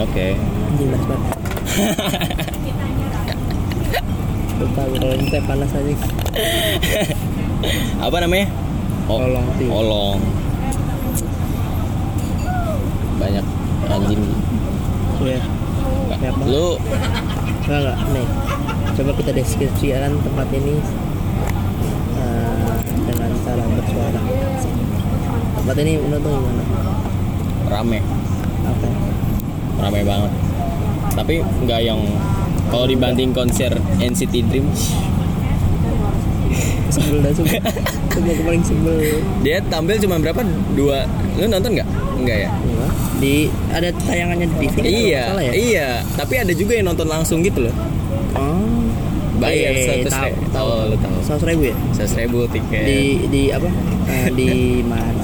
Oke. Panas banget. Lupa kalau ini teh panas aja. Apa namanya? O- Olong. Olong. Banyak anjing. Iya. Banget. Lu Enggak enggak. Nih. Coba kita deskripsikan tempat ini eh, dengan cara bersuara. Tempat ini menurut gimana? rame, Apa? Rame banget. Tapi nggak yang kalau dibanding konser NCT Dream, Sebel dah sebel. Sebel paling sebel. dia tampil cuma berapa? Dua. Lu nonton nggak? Enggak ya? Di ada tayangannya di TV. kan, Iya, nggak ya? iya. Tapi ada juga yang nonton langsung gitu loh. Oh. Bayar Eh, seratus tahu, ribu. tahu. Oh, lu tahu. Seratus ribu ya? Seratus ribu tiket. Di di apa? Eh, di mana?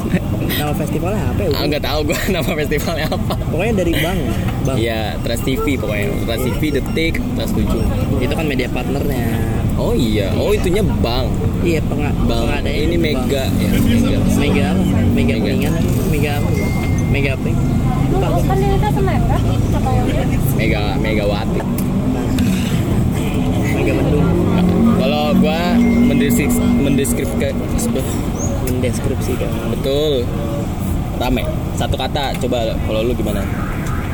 Nama festivalnya apa ya? Ah, nggak tahu gua nama festivalnya apa. Pokoknya dari Bang. Bang. Iya, Trans TV pokoknya. Trans TV, Detik, Trans 7. Itu kan media partnernya. Oh iya, oh itunya Bang. Iya, penga Bang, pengadanya ini Bang. Mega ya, Mega. Mega apa? Mega Mega. Kuningan, Mega apa? Mega apa? Lupa kan kan apa yang Mega Megawati. Mega Bandung. Kalau gua mendeskrip mendeskripsikan Mendeskripsikan. betul rame. Satu kata, coba kalau lu gimana?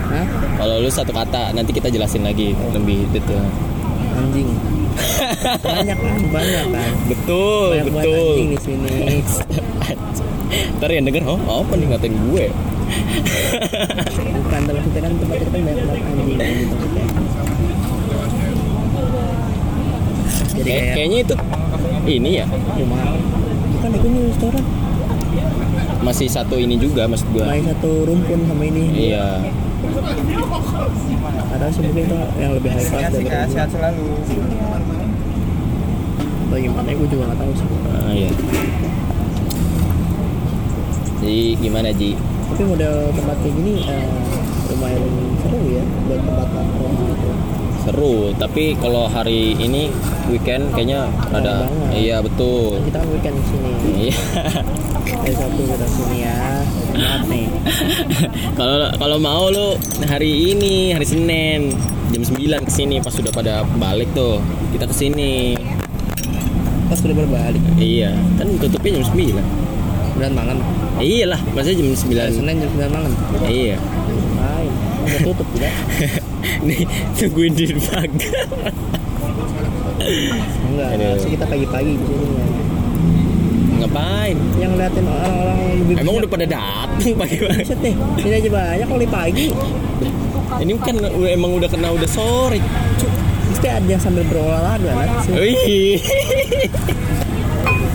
Hah? Kalau lu satu kata, nanti kita jelasin lagi lebih detail. Anjing. Banyak kan, banyak kan. Betul, Banyak betul. anjing di sini. Ntar yang denger, oh apa nih ngatain gue? Bukan, tapi maksudnya kan tempat kan banyak banget anjing gitu. Jadi Kayak- kayak kayaknya itu ini ya rumah. Nih restoran. masih satu ini juga maksud gua. Main satu rumpun sama ini. Iya. Ada sih mungkin itu yang lebih high class dari ini. sehat selalu Atau gimana gue juga nggak tahu sih. Ah, iya. Jadi gimana Ji? Tapi model tempat kayak gini eh, lumayan seru ya buat tempat nongkrong gitu. Seru, tapi kalau hari ini weekend kayaknya ada banget. iya betul. Kita kan weekend di sini. Iya. Hari Sabtu kita sini ya. Maaf nih. Kalau kalau mau lu hari ini, hari Senin jam 9 ke sini pas sudah pada balik tuh. Kita ke sini. Pas udah berbalik. Iya, kan tutupnya jam 9. Bulan malam. Iyalah, maksudnya jam Hari 9. Senin jam 9 malam. Iya. Udah tutup tidak? Nih, tungguin di pagar. Enggak. Harusnya kita pagi-pagi di sini ya. Ngapain? Yang ngeliatin orang-orang lebih Emang udah pada datang pagi-pagi. Buset deh, ini aja banyak kali pagi. Ini kan emang udah kena udah sore. Mesti ada yang sambil berolahraga kan? Wih.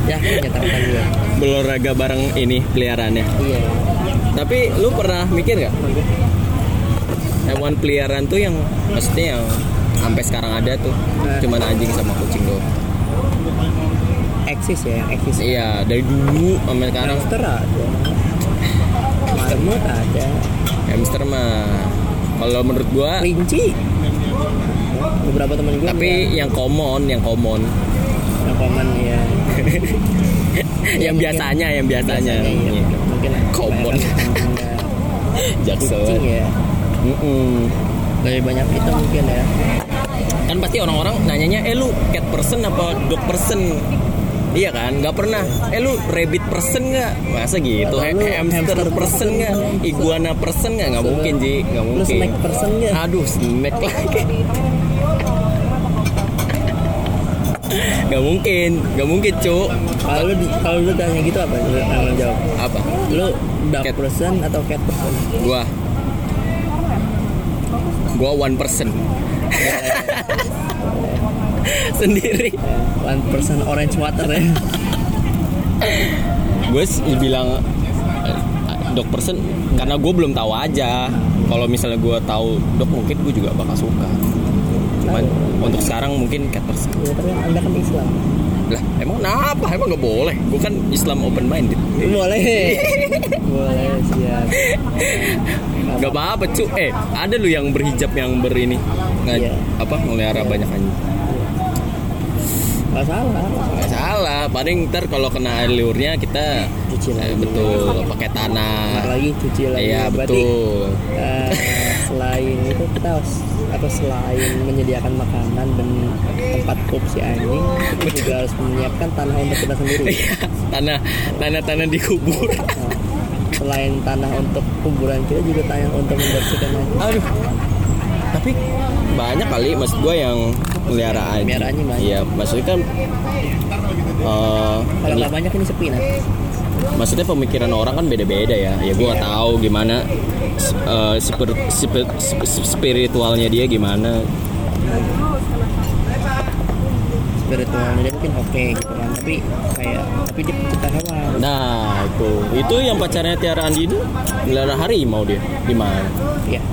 Ya, nyetak pagi ya. Berolahraga bareng ini peliharaannya. Iya. Tapi lu pernah mikir gak? Hewan peliharaan tuh yang maksudnya yang sampai sekarang ada tuh Nah. cuman anjing sama kucing doang. Eksis ya, yang eksis. Iya, dari dulu sampai sekarang Hamster ada. Marmut ada. hamster mah kalau menurut gua Kelinci. Beberapa temen gue tapi yang common, yang common, yang common ya. yang mungkin. biasanya, yang biasanya. iya. Iya. Mungkin Common. Jaksel. Ya. Mm-mm. Lebih banyak itu mungkin ya. Kan pasti orang-orang nanyanya, eh lu cat person apa dog person? Iya kan, nggak pernah. Eh lu rabbit person nggak? Masa gitu? Lu hamster hamster person nggak? Iguana person nggak? Nggak mungkin ji, nggak Lu mungkin. snack person ya? Aduh, snack lagi. Gak mungkin, gak mungkin cu Kalau lu kalau lu tanya gitu apa? Lu yang lu jawab. Apa? Lu dog Cat. person atau cat person? Gua Gua one person Sendiri One person orange water ya. Gue bilang eh, Dog person Karena gue belum tahu aja Kalau misalnya gue tahu dog mungkin gue juga bakal suka Cuman untuk sekarang mungkin cat person Ya, tapi anda kan Islam. Lah emang kenapa? Emang gak boleh Gue kan Islam open minded Boleh. Boleh siap. Gak apa-apa cu Eh ada lu yang berhijab yang berini nggak Iya. Apa melihara banyak anjing Gak salah. Gak salah. Paling ntar kalau kena air liurnya kita Cuci eh, lagi. betul pakai tanah. Lagi cuci lagi. Iya betul. eh, selain itu kita harus atau selain menyediakan makanan dan tempat pup si anjing kita juga harus menyiapkan tanah untuk kita sendiri. Iya, tanah tanah tanah dikubur Nah, selain tanah untuk kuburan kita juga tanah untuk membersihkan aja aduh. Tapi banyak kali maksud gue yang melihara anjing. Melihara anjing banyak. iya maksudnya kan eh, kalau nggak banyak ini sepi nah. maksudnya pemikiran orang kan beda-beda ya. Ya gue Iya. tahu gimana eh, spir- spir- sp- spiritualnya dia gimana. Spiritualnya dia mungkin oke gitu. kan tapi kayak tapi dia pencipta hewan. Nah itu. Itu yang pacarnya Tiara Andi itu melihara harimau dia. Di mana? Ya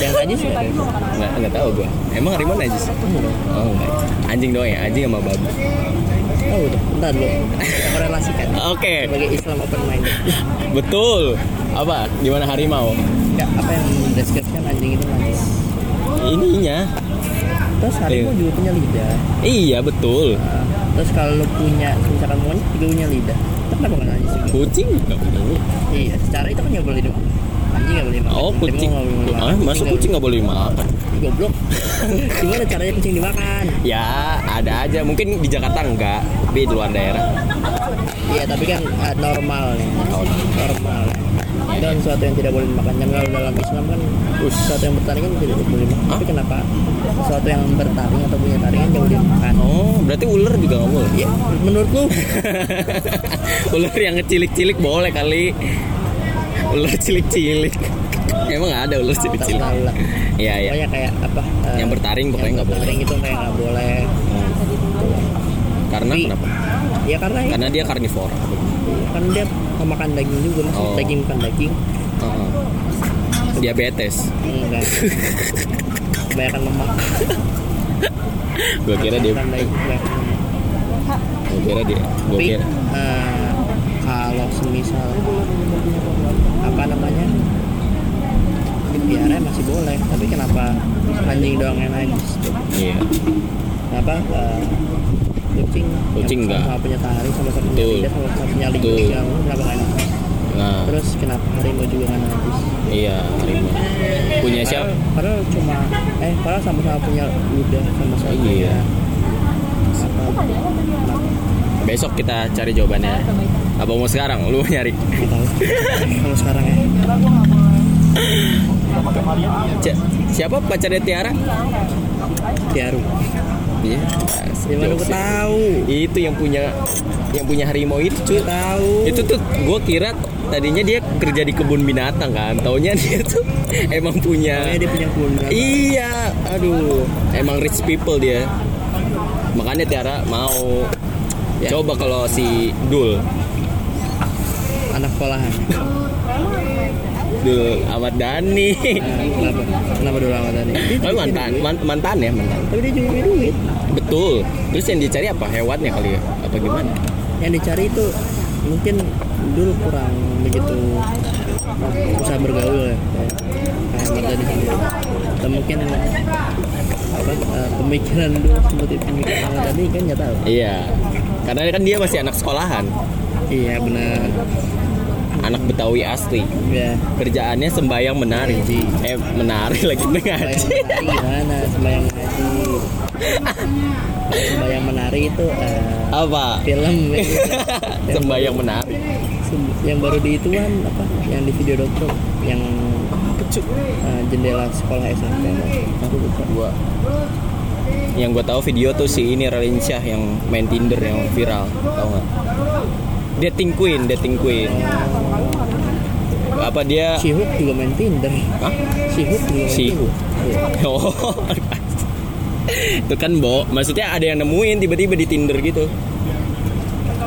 yang aja sih nggak nggak tahu gue emang harimau najis oh enggak anjing doang ya? Anjing sama babi Oh udah, bentar dulu. Kita korelasikan. Oke. Sebagai Islam open minded betul. Apa? Gimana harimau Ya, apa yang mendeskripsikan anjing itu najis ininya. Terus harimau Iya. juga punya lidah. Iya betul. Nah, Terus kalau lu punya, misalkan monyet juga punya lidah. Itu kenapa nggak najis juga? kucing? Nggak punya lidah. Iya, secara itu kan nggak boleh dimakan. Anjing nggak boleh dimakan. Oh kucing. nggak boleh ah masuk kucing nggak boleh dimakan. Ih, Goblok. Gimana caranya kucing dimakan? ya ada aja. Mungkin di Jakarta enggak tapi di luar daerah. Iya, tapi kan uh, normal nih. Normal. Dan sesuatu yang tidak boleh dimakan. Dan kalau dalam Islam kan sesuatu yang bertaring kan tidak boleh dimakan. Tapi kenapa sesuatu yang bertaring atau punya taringan boleh dimakan berarti ular juga nggak boleh? Ya menurut lu? Ular yang ngecilik-cilik boleh kali. Ular cilik-cilik. Emang ada ular cilik-cilik? iya iya. Pokoknya kayak apa eh, Yang bertaring pokoknya yang nggak boleh. bertaring itu kayak nggak boleh. Karena Tapi- kenapa? ya karena karena dia karnivora. Kan dia memakan daging juga masih Oh. daging bukan daging. Heeh. diabetes. Enggak. Kebanyakan lemak gue kira dia gue kira dia gue kira eh, kalau semisal apa namanya? Dipiara masih boleh tapi kenapa anjing doang yang najis iya. Kenapa eh, kucing Kucing enggak. sama punya taring sama sama punya lidah sama sama punya lidah kenapa nggak najis nah. Terus kenapa harimau juga nggak najis iya harimau. Punya siapa padahal, padahal cuma eh padahal sama-sama punya ludah sama-sama Iya. apa? Besok kita cari jawabannya. Apa mau sekarang? Lu nyari? Kalau sekarang ya. C- siapa pacarnya Tiara? Tiaru. Iya. Gimana gue tahu? itu yang punya yang punya harimau itu cuy Tahu. itu tuh gue kira tadinya dia kerja di kebun binatang kan taunya dia tuh emang punya dia punya kebun iya aduh emang rich people dia. Makanya Tiara mau. Ya. coba kalau si Dul. Anak sekolahan. Dul Ahmad Dhani. Nah, kenapa? Kenapa amat tadi? Dia Oh, mantan man- mantan ya mantan. Tapi dia juga punya duit. betul. Terus yang dicari apa? Hewannya kali ya? Apa gimana? Yang dicari itu mungkin dulu kurang begitu bisa bergaul ya. Ahmad tadi sendiri. Atau mungkin apa eh, pemikiran dulu seperti pemikiran tadi kan nggak tahu. iya karena kan dia masih anak sekolahan Iya benar. anak Betawi asli Ya. kerjaannya sembayang menari Ngaji. eh menari lagi mengaji gimana? Sembayang menari. Sembayang menari itu eh, apa film ya. sembayang menari Yang baru di itu kan apa yang di video dokter yang eh, jendela sekolah SMP aku lupa. Gua. Yang gua tahu video tuh si ini Raline Shah yang main Tinder yang viral tau nggak? Dating queen dating queen. Apa dia? Si Hook juga main Tinder. Hah? si Hook juga main Si Tinder. Iya. oh itu kan bo. Maksudnya ada yang nemuin tiba-tiba di Tinder gitu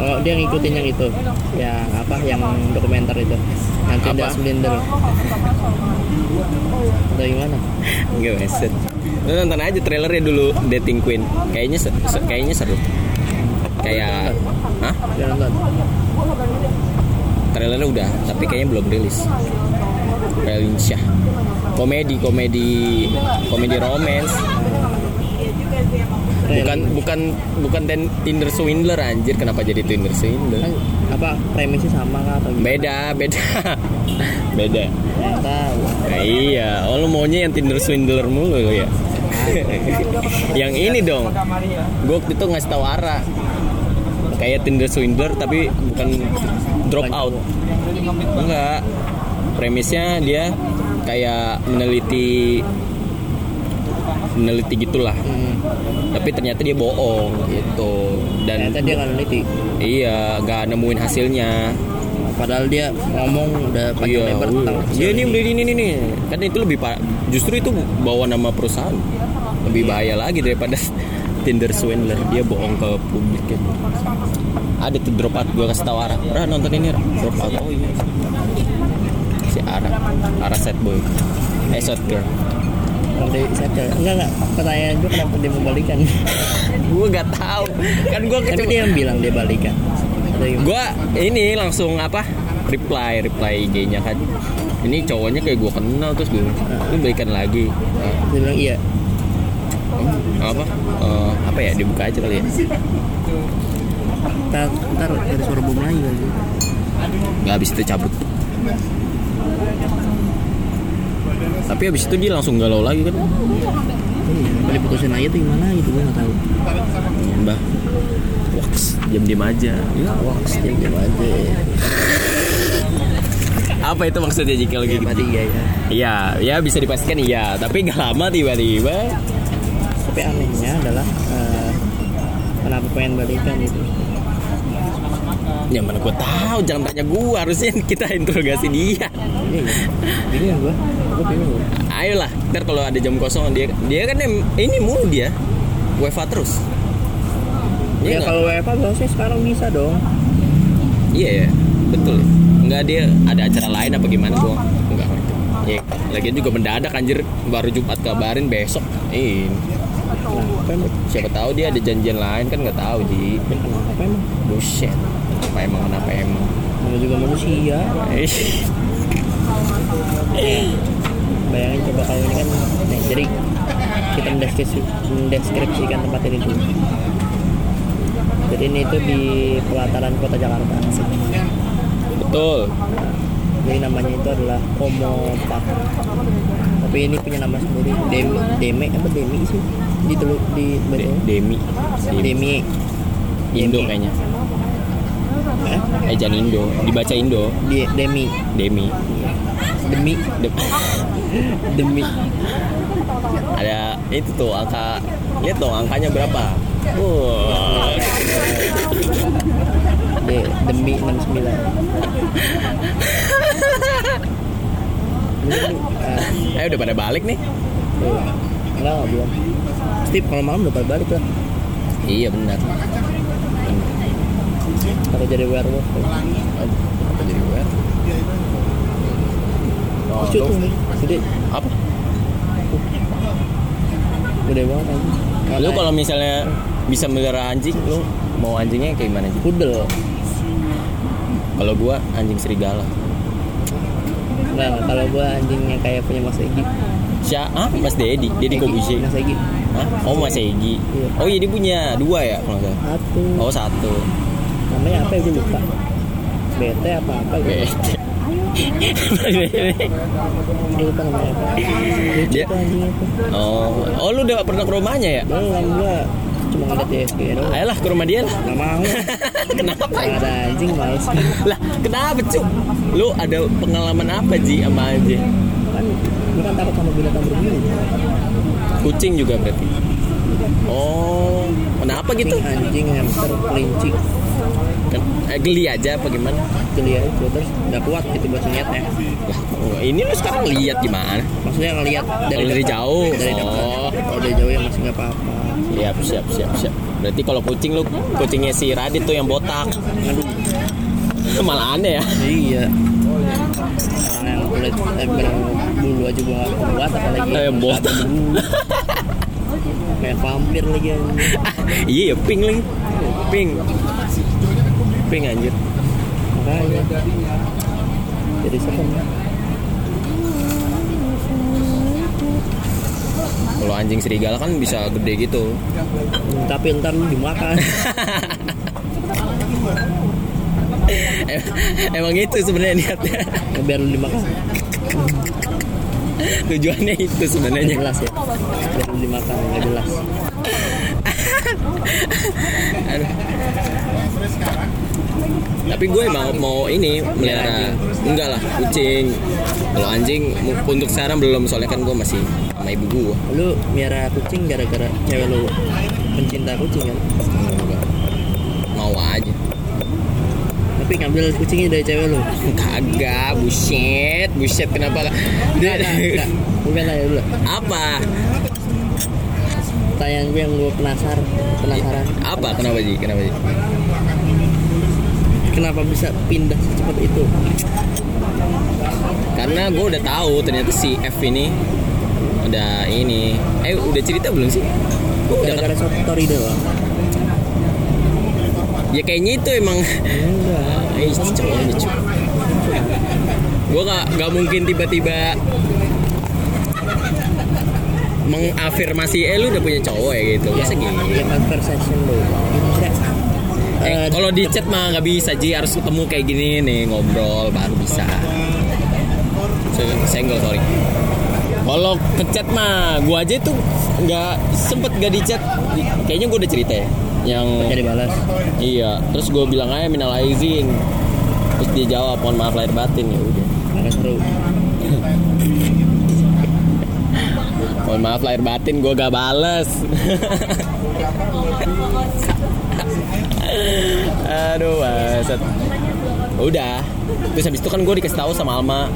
oh dia ngikutin yang itu. Yang apa yang dokumenter itu. Yang tidak silinder atau gimana? Enggak meset Lu nonton aja trailernya dulu Dating Queen. Kayaknya se- se- kayaknya seru. Kayak Hah? Trailernya udah Tapi kayaknya belum rilis. Raline Shah Komedi Komedi Komedi romance bukan bukan bukan ten- Tinder swindler anjir. Kenapa jadi Tinder swindler? Kan apa premisnya sama kah atau gimana? beda beda. Beda. Nggak tahu. Nah, iya. Oh lu maunya yang Tinder swindler mulu lu ya? Yang ini dong. Gue waktu itu ngasih tahu arah kayak Tinder swindler tapi bukan drop out. enggak. Premisnya dia kayak meneliti meneliti gitulah. Hmm. tapi ternyata dia bohong gitu. Dan ternyata dia nggak neliti iya nggak nemuin hasilnya. Padahal dia ngomong udah panjang iya lebar tentang iya. ini beli ini ini. Nih kan itu lebih justru itu bawa nama perusahaan. Lebih bahaya lagi daripada Tinder swindler. Dia bohong ke publik gitu. Ada tuh drop out gue kasih tau Ara. Ra nonton ini Ra drop out oh iya. Si Ara. Ara sad boy. Eh girl Kalau dari Satchel enggak enggak. Pertanyaan gue kenapa dia mau balikan? Gue gak tahu. Kan gue tapi dia yang bilang dia balikan. Gue ini langsung apa? Reply reply IG-nya kan. Ini cowoknya kayak gue kenal terus gue lu balikan lagi. Dia bilang iya. Apa? Eh, apa ya? Dibuka aja kali ya. Ntar ntar dari suara bom lagi kali nggak habis itu cabut tapi habis itu dia langsung galau lagi kan. Kali putusin aja tuh gimana gitu gue nggak tahu. Mbah wax diam diam aja. Ya wax dia diam aja. Apa itu maksudnya jika lagi gitu? Tadi iya ya. Iya ya bisa dipastikan iya. Tapi nggak lama tiba-tiba. Tapi anehnya adalah eh, kenapa pengen balikan gitu ya mana gue tahu. Jangan tanya gue harusnya kita interogasi dia. Iya iya bingung gue gue bingung. Gua. ayolah ntar kalau ada jam kosong dia dia kan em- ini mulu dia. WFA terus. Iya ya nggak? kalau WFA harusnya sekarang bisa dong. Iya ya, betul. Ya. Enggak dia ada acara lain apa gimana gua enggak ngerti. Ya, lagian juga mendadak anjir. Baru Jumat kabarin besok. Ini siapa tahu dia ada janjian lain kan nggak tahu di buset. Apa emang kenapa emang? namanya juga manusia Eh, bayangin coba kalau ini kan nih jadi kita mendeskripsi, mendeskripsikan tempat ini dulu jadi ini itu di pelataran kota Jakarta asik. betul. jadi namanya itu adalah Komo Park tapi ini punya nama sendiri Demi Deme apa Demi sih di telu di betul Demi. Demi. Demi Indo Demi. kayaknya. Eh? Jangan Indo, dibaca Indo. di Demi Demi. Demi De- Demi ada itu tuh angka lihat dong angkanya berapa. Wah. De, Demi 69 Ini, eh, udah pada balik nih. Tuh. Enggak, belum. Steve kalau malam udah pada balik lah. Iya benar. Kalau jadi werewolf. tuh. Apa jadi gue? Oh, Lucu tuh. Gede, apa? gede banget aja. Lu kalau misalnya bisa melihara anjing, lu mau anjingnya kayak gimana pudel. Kalau gua anjing serigala. Enggak, enggak. kalau gua anjingnya kayak punya Mas Egi. Siapa? Ah, Mas Dedi, Dedi Egi, Kobusier. Mas Egi. Hah? Oh Mas Egi. Iya. Oh iya dia punya dua ya kalau nggak. Satu. Oh satu. Namanya apa ya gue lupa. BT apa apa gitu. Bete. Gue lupa namanya apa. Dia- tuh. oh, oh lu udah pernah ke rumahnya ya? Belum gua cuma ngeliat di SG doang. Ayolah ke rumah dia lah. Gak mau. kenapa? Nggak ada anjing males. lah, kenapa cuk? Lu ada pengalaman apa Ji sama anjing? Kan gue kan takut sama binatang berbulu. Kucing juga berarti. Oh, kenapa gitu? Anjing, hamster, kelinci. Eh, geli aja apa gimana? Geli aja terus udah kuat gitu buat ngeliatnya. Lah, oh, ini lu sekarang lihat gimana? Maksudnya ngeliat dari, dari dekat. jauh? Dari dekat. Oh. Kalau dari jauh ya masih nggak apa-apa. Siap, siap, siap, siap. Berarti kalau kucing lu kucingnya si Radit tuh yang botak. Aduh, Malah aneh ya. iya. Orang yang kulit eh, berbulu aja gua nggak kuat apalagi Eh, yang botak. Kayak vampir lagi iya ya pink lagi. Pink. Pink anjir. Makanya. Jadi serem. kalau anjing serigala kan bisa gede gitu Hmm, tapi ntar lu dimakan Em- emang itu sebenarnya niatnya Ya, biar lu dimakan tujuannya itu sebenarnya jelas ya biar lu dimakan nggak jelas Aduh. Tapi gue emang mau ini melihara enggak lah kucing. Kalau anjing untuk sekarang belum soalnya kan gue masih sama ibu gue. lu miara kucing gara-gara cewek lu pencinta kucing kan Enggak. Mau aja. tapi ngambil kucingnya dari cewek lu Kagak, buset, buset kenapa? Enggak, enggak, enggak. bukan tanya dulu Apa? tanyaan gue yang gue penasaran penasaran Apa? Kenapa sih? Kenapa sih? Kenapa bisa pindah secepat itu Karena gue udah tahu ternyata si F ini udah ini. Eh udah cerita belum sih? Gue udah gara-gara story doang ya kayaknya itu emang enggak. Gue gak, gak mungkin tiba-tiba mengafirmasi eh lu udah punya cowok ya gitu. Masa gitu? ya conversation lu Maksudnya, Eh, eh, kalau di chat mah nggak bisa Ji harus ketemu kayak gini nih ngobrol baru bisa. Se- Senggol sorry. Kalau ke chat mah gua aja tuh nggak sempet gak di chat. Kayaknya gua udah cerita ya. Yang jadi balas iya, terus gue bilang aja minal aizin. Terus dia jawab mohon maaf lahir batin ya udah. seru Mohon maaf lahir batin gue gak bales Aduh baset Udah. Terus habis itu kan gue dikasih tahu sama Alma.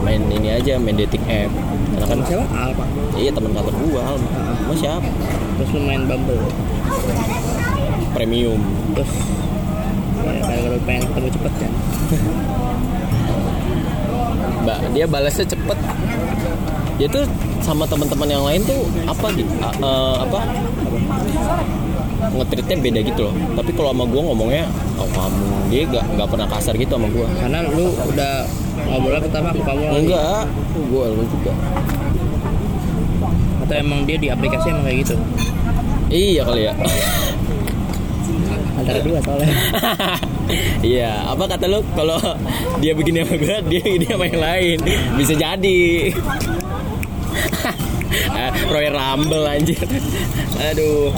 Main ini aja, main dating app. Karena kan siapa? Alpa Iya teman kantor gue Alma. Alma siapa? terus lu main Bumble. Premium. Terus? Ya lu pengen ketemu cepet kan? Mbak, dia balasnya cepet. Dia tuh sama teman-teman yang lain tuh apa gitu eh, apa ngetritnya beda gitu loh. Tapi kalau sama gue ngomongnya oh kamu dia gak, nggak pernah kasar gitu sama gue karena lu udah ngobrol pertama ke kamu enggak gue lu juga. Atau emang dia di aplikasi emang kayak gitu? Iya kali ya. Antara dua soalnya. Iya apa kata lu? Kalau dia begini sama gue dia begini sama yang lain. Bisa jadi Royal Rumble anjir. Aduh.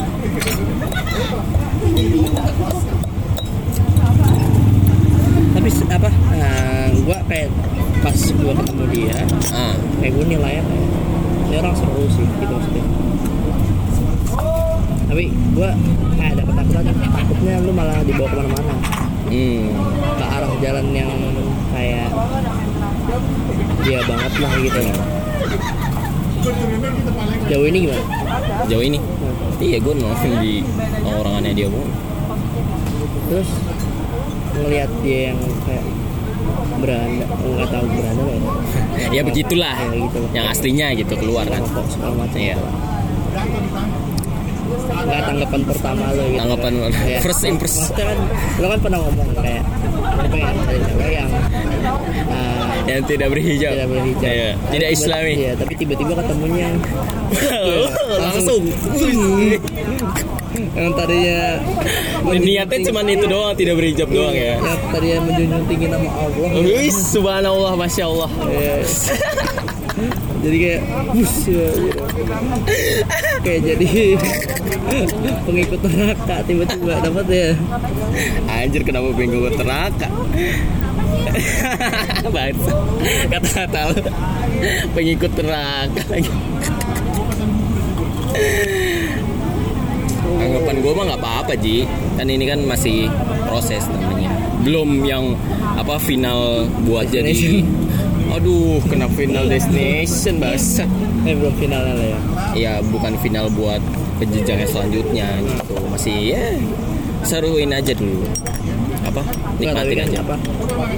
Tapi apa nah, gua kayak pas gua ketemu dia ah. kayak gue nilainya kayak ini orang seru sih gitu maksudnya. Tapi gua kayak ada ketakutan takutnya lu malah dibawa ke mana-mana. Hmm. Ke arah jalan yang kayak dia banget lah gitu jauh ini gimana? Jauh ini. Iya gue nonton di orangannya dia pun terus ngelihat dia yang kayak beranda nggak tahu beranda lah ya. Ya begitulah. Ya gitu. Yang aslinya gitu keluar kan. Segala macam. Iya. nggak tanggapan pertama lo gitu. Tanggapan kan? First impression. kan lo kan pernah ngomong kayak cari cewek yang uh, yang tidak berhijab. Tidak berhijab. Iya, Tapi tidak tiba- islami. iya tapi tiba-tiba ketemunya. Langsung. yang tadinya niatnya cuma itu doang tidak berhijab doang ya? Yang tadinya menjunjung tinggi nama Allah. Wih, subhanallah, masya Allah. Iya. jadi kayak bus ya, gitu. kayak jadi pengikut neraka tiba-tiba dapat ya? Anjir, kenapa pengen gue Baik, kata-kata lu. Pengikut neraka. Lagi. Anggapan gue mah nggak apa-apa Ji. Kan ini kan masih proses namanya. Belum yang apa final buat jadi Aduh, kena final destination bahasa eh belum finalnya lah ya. Ya bukan final buat ke jenjang yang selanjutnya gitu. Masih ya seruin aja dulu. Apa nikmatin kan aja apa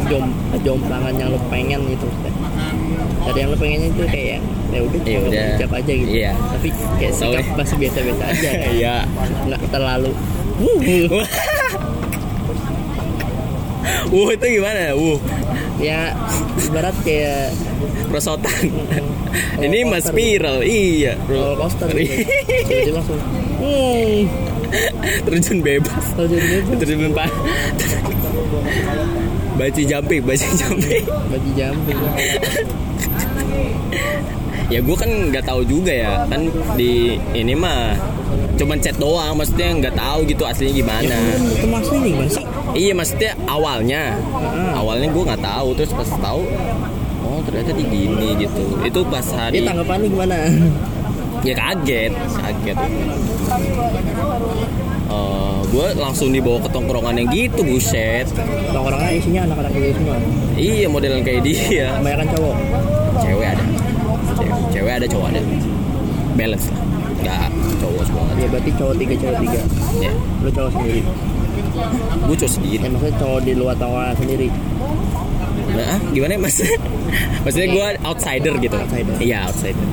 jom jomplangan yang lo pengen gitu dari yang lo pengennya itu kayak ya udah Ya udah. berhijab aja gitu Iya. tapi kayak sikap deh. masih biasa-biasa aja kan? Iya. nggak terlalu wuh Wuh itu gimana? Wuh ya ibarat kayak Prosotan. Ini mas spiral. Iya, roller bro. coaster gitu. Jadi langsung hmm, Terjun bebas. jadi bebas. Terjun pak. Baci jumping, baci jumping. bagi jumping Ya gue kan nggak tahu juga ya. Kan di ini mah cuman chat doang maksudnya nggak tahu gitu aslinya gimana. Kan itu masih nih mas iya maksudnya awalnya. Awalnya gue nggak tahu terus pas tahu oh ternyata di gini gitu. Itu pas hari tanggapannya gimana ya kaget. Kaget. Gue langsung dibawa ke tongkrongannya gitu buset. Tongkrongannya isinya anak-anak dulu semua. Iya modelan kayak dia. Kebanyakan cowok. Cewek ada. Cewek, cewek ada cowok ada. Balance lah. Nggak cowok semua ya berarti cowok tiga cewek tiga. Ya. Lu cowok sendiri? Gue cowok sendiri. Ya maksudnya cowok di luar tongkrongan sendiri. Nah, ah, gimana ya mas? Maksudnya gue outsider gitu. Outsider. Iya outsider.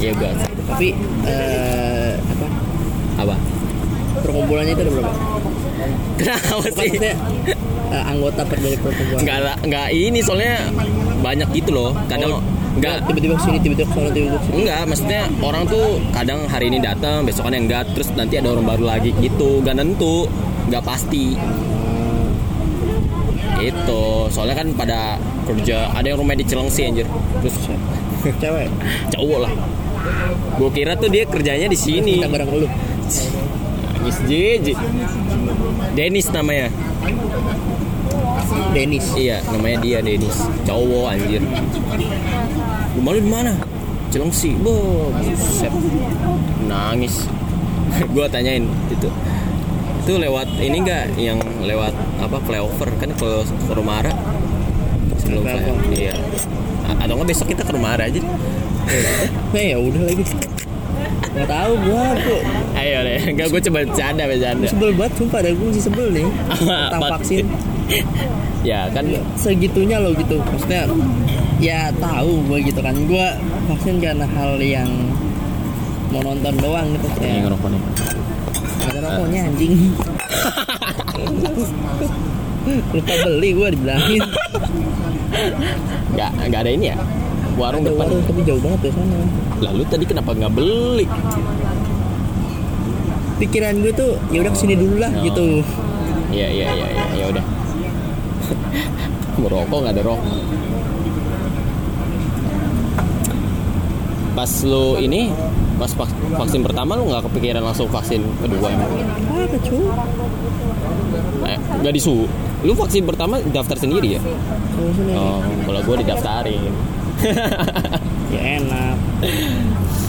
Iya gue outsider. Tapi eh, apa Apa? perkumpulannya itu ada berapa Kenapa sih? maksudnya eh, anggota dari perkumpulan Nggak lah- nggak ini soalnya banyak gitu loh. Kadang Oh, nggak tiba-tiba ke sini tiba-tiba ke sana tiba-tiba ke sini Enggak, maksudnya orang tuh kadang hari ini datang, besokannya enggak, terus nanti ada orang baru lagi gitu, gak nentu, nggak pasti. Itu, soalnya kan pada kerja, ada yang rumah di Cilengsi anjir, terus cewek cowok lah. Gue kira tuh dia kerjanya di sini. kita bareng lu Nangis Jiji. Denis namanya. Denis Iya, namanya dia Denis. Cowok anjir. Rumah lu di mana? Cilengsi. Bo, buset. Nangis. gua tanyain itu. Itu lewat ini enggak yang lewat apa flyover kan ke ke Rumara sebelum Flyover. Iya. Atau enggak besok kita ke Rumara aja. Eh ya udah lagi. Nggak tahu gua tuh Ayo deh, enggak gua coba bercanda bercanda. sebel banget sumpah dah gue masih sebel nih. Tentang vaksin. Ya kan. Segitunya loh gitu. Maksudnya ya tahu gue gitu kan. Gue vaksin karena hal yang mau nonton doang gitu ini ya. Ngerokok nih. Gak ada rokoknya anjing. Lupa beli gue dibilangin. Enggak enggak ada ini ya? Warung ada depan. warung tapi jauh banget dari sana Lalu tadi kenapa nggak beli? pikiran gue tuh ya udah ke sini dulu lah Oh. gitu Iya iya iya iya ya udah. Merokok nggak ada rokok. Pas lu ini pas vak- vaksin pertama lu nggak kepikiran langsung vaksin kedua emang? ah kecu Eh, nggak disu. Lu vaksin pertama daftar sendiri ya? Oh, kalau gua didaftarin. ya enak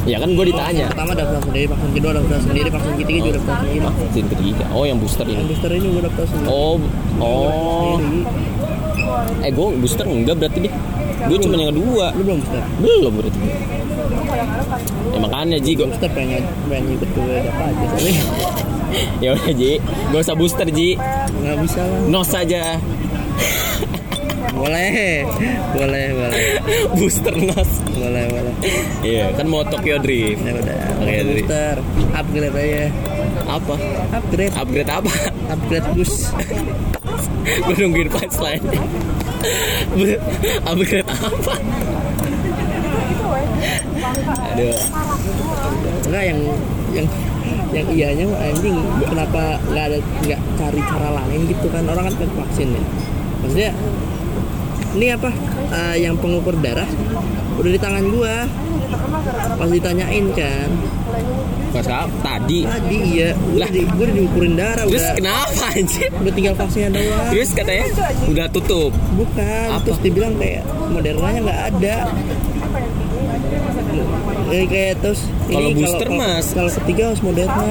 ya kan gua ditanya. pertama daftar sendiri vaksin kedua daftar sendiri vaksin ketiga juga daftar sendiri vaksin ketiga. Oh, yang booster yang ini. booster ini gue daftar sendiri Oh, oh. Eh, gua booster enggak berarti deh. Gue cuma yang kedua. lu belum booster Belum berarti. Ya makanya Ji, gua, booster pengen pengen ikut gue apa aja tapi ya udah Ji, gak usah booster Ji, nggak bisa lah nos saja. Boleh boleh boleh booster nos. boleh boleh Iya, kan mau Tokyo Drift. ya udah jadi- booster upgrade aja Apa? upgrade Upgrade apa? upgrade bus Gue nungguin punchline. Bu- Upgrade apa? Aduh, enggak yang yang yang ianya anjing kenapa nggak ada nggak cari cara lain gitu kan orang kan pengen vaksin ya maksudnya ini apa eh, yang pengukur darah udah di tangan gua pas ditanyain kan pas? Tadi. tadi iya gua, Lah. di, gua udah diukurin darah Terus udah kenapa anjir? udah tinggal vaksinnya doang Terus katanya udah tutup. bukan Apa? terus dibilang kayak modernanya nggak ada Eh, kayak terus Kalau booster, kalau- Mas. kalau ketiga harus moderna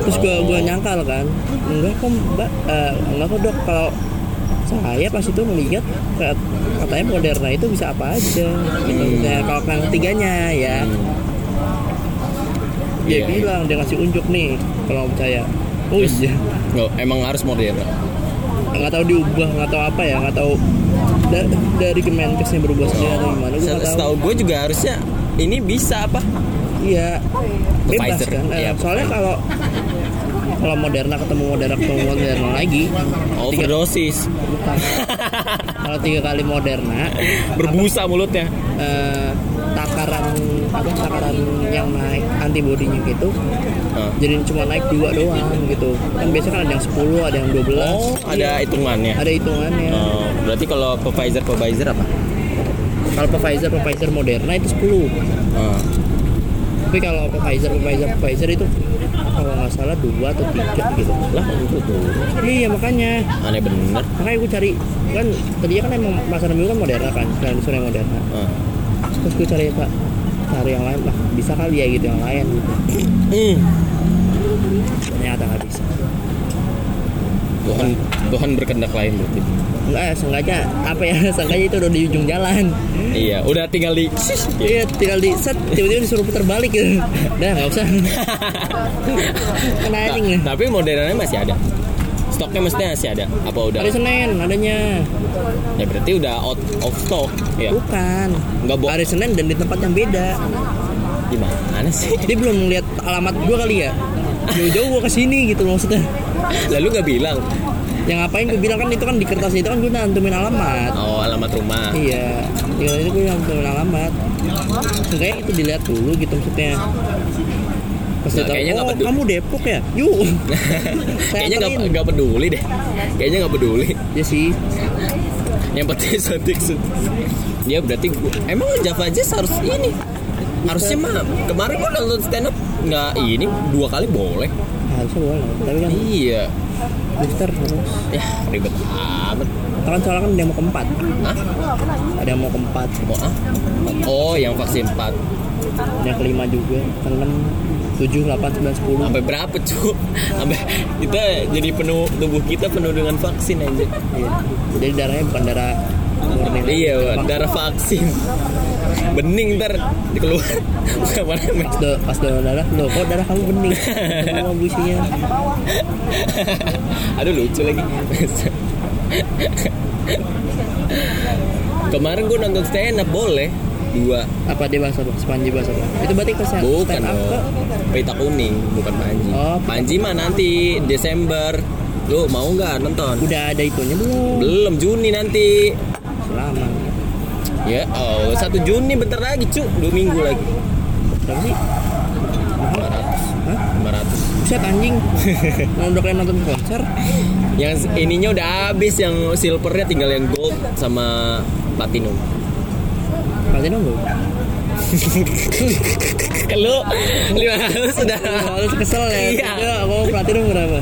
terus gua gua nyangkal kan enggak kok mbak eh, enggak kok dok kalau saya pas itu melihat kat- katanya moderna itu bisa apa aja. Gitu. Nah, kalau yang ketiganya ya. Dia Iya, bilang dia ngasih unjuk nih kalau percaya. Oh iya. Nggak, emang harus modern. nggak tahu diubah nggak tahu apa ya nggak tahu da- dari Kemenkesnya berubah sendiri atau gimana gue nggak tahu Setahu gue juga harusnya ini bisa apa? iya. Bebas Pfizer. kan? Eh, Iya, soalnya kalau kalau Moderna ketemu Moderna ketemu Moderna lagi Overdosis. bukan kalau tiga kali Moderna Berbusa mulutnya. eh, takaran apa takaran yang naik antibodinya gitu jadi cuma naik dua doang gitu kan biasanya kan ada yang 10 ada yang 12 Oh, ada hitungannya. ada hitungannya Oh, berarti kalau Pfizer Pfizer apa? kalau Pfizer Pfizer Moderna itu 10 Ah. tapi kalau Pfizer Pfizer Pfizer itu kalau nggak salah dua atau tiga gitu Lah, itu tuh. iya makanya Aneh bener. makanya gue cari kan tadinya kan emang masa dulu kan Moderna kan disuruh yang Moderna Ah. terus gue cari pak cari yang lain lah bisa kali ya gitu yang lain gitu Hmm. ternyata nggak bisa Tuhan Tuhan berkehendak lain berarti. Enggak, sengaja apa ya? Sengaja itu udah di ujung jalan. Iya, udah tinggal di Iya, tinggal di set tiba-tiba disuruh putar balik gitu. Udah nggak usah. Anjing nih. Tapi modernnya masih ada. Stoknya mestinya masih ada. Apa udah? Hari Senin adanya. Ya berarti udah out of stock. Ya. Bukan. Nggak bo- Hari Senin dan di tempat yang beda. Gimana sih? Dia belum ngeliat alamat gua kali ya. Jauh-jauh gua ke sini gitu maksudnya. Lalu nggak bilang. Yang ngapain gue bilang kan itu kan di kertas itu kan gue nantumin alamat. Oh, alamat rumah. Iya, kertas itu gue nantumin alamat. Seenggaknya itu dilihat dulu gitu maksudnya. Pas Nah, kayaknya nggak oh peduli." kamu Depok ya? Yuk. Kayaknya nggak peduli deh. Kayaknya nggak peduli. Ya sih. Yang penting suntik. Ya berarti gua, emang Java Jazz harus ini. Harusnya mah kemarin gua nonton stand up nggak ini dua kali boleh. Harusnya boleh. Tapi kan Iya. Booster harus. Ya ribet amat. Kan soalnya kan mau keempat. Hah? Ada mau keempat. Mau ah? Oh, yang vaksin 4 Yang kelima juga. Keenam, tujuh, delapan, sembilan, sepuluh. Sampai berapa, cu? Sampai kita jadi penuh tubuh kita penuh dengan vaksin aja. Iya. Jadi darahnya bukan darah murni. Iya, darah vaksin. Bening ntar dikeluar. Ke mana Pas, do, pas donor darah, loh kok darah kamu bening? Semua businya. Aduh lucu lagi. Kemarin gue nonton stand up boleh dua Apa dia bahasa apa? Spanji bahasa apa? Itu berarti kesehatan. bukan kok. pita kuning bukan panji Oh, panji mah nanti Desember lu mau nggak nonton Udah ada itunya belum? belum Juni nanti. Ya oh satu Juni bentar lagi cu dua minggu lagi Berapa sih? 500 Hah? 500 Buset anjing. Mau udah kalian nonton konser? yang ininya udah habis yang silvernya tinggal yang gold sama platinum dong belum? lu lima ratus sudah Harus kesel ya. Iya. Ya, mau platinum berapa?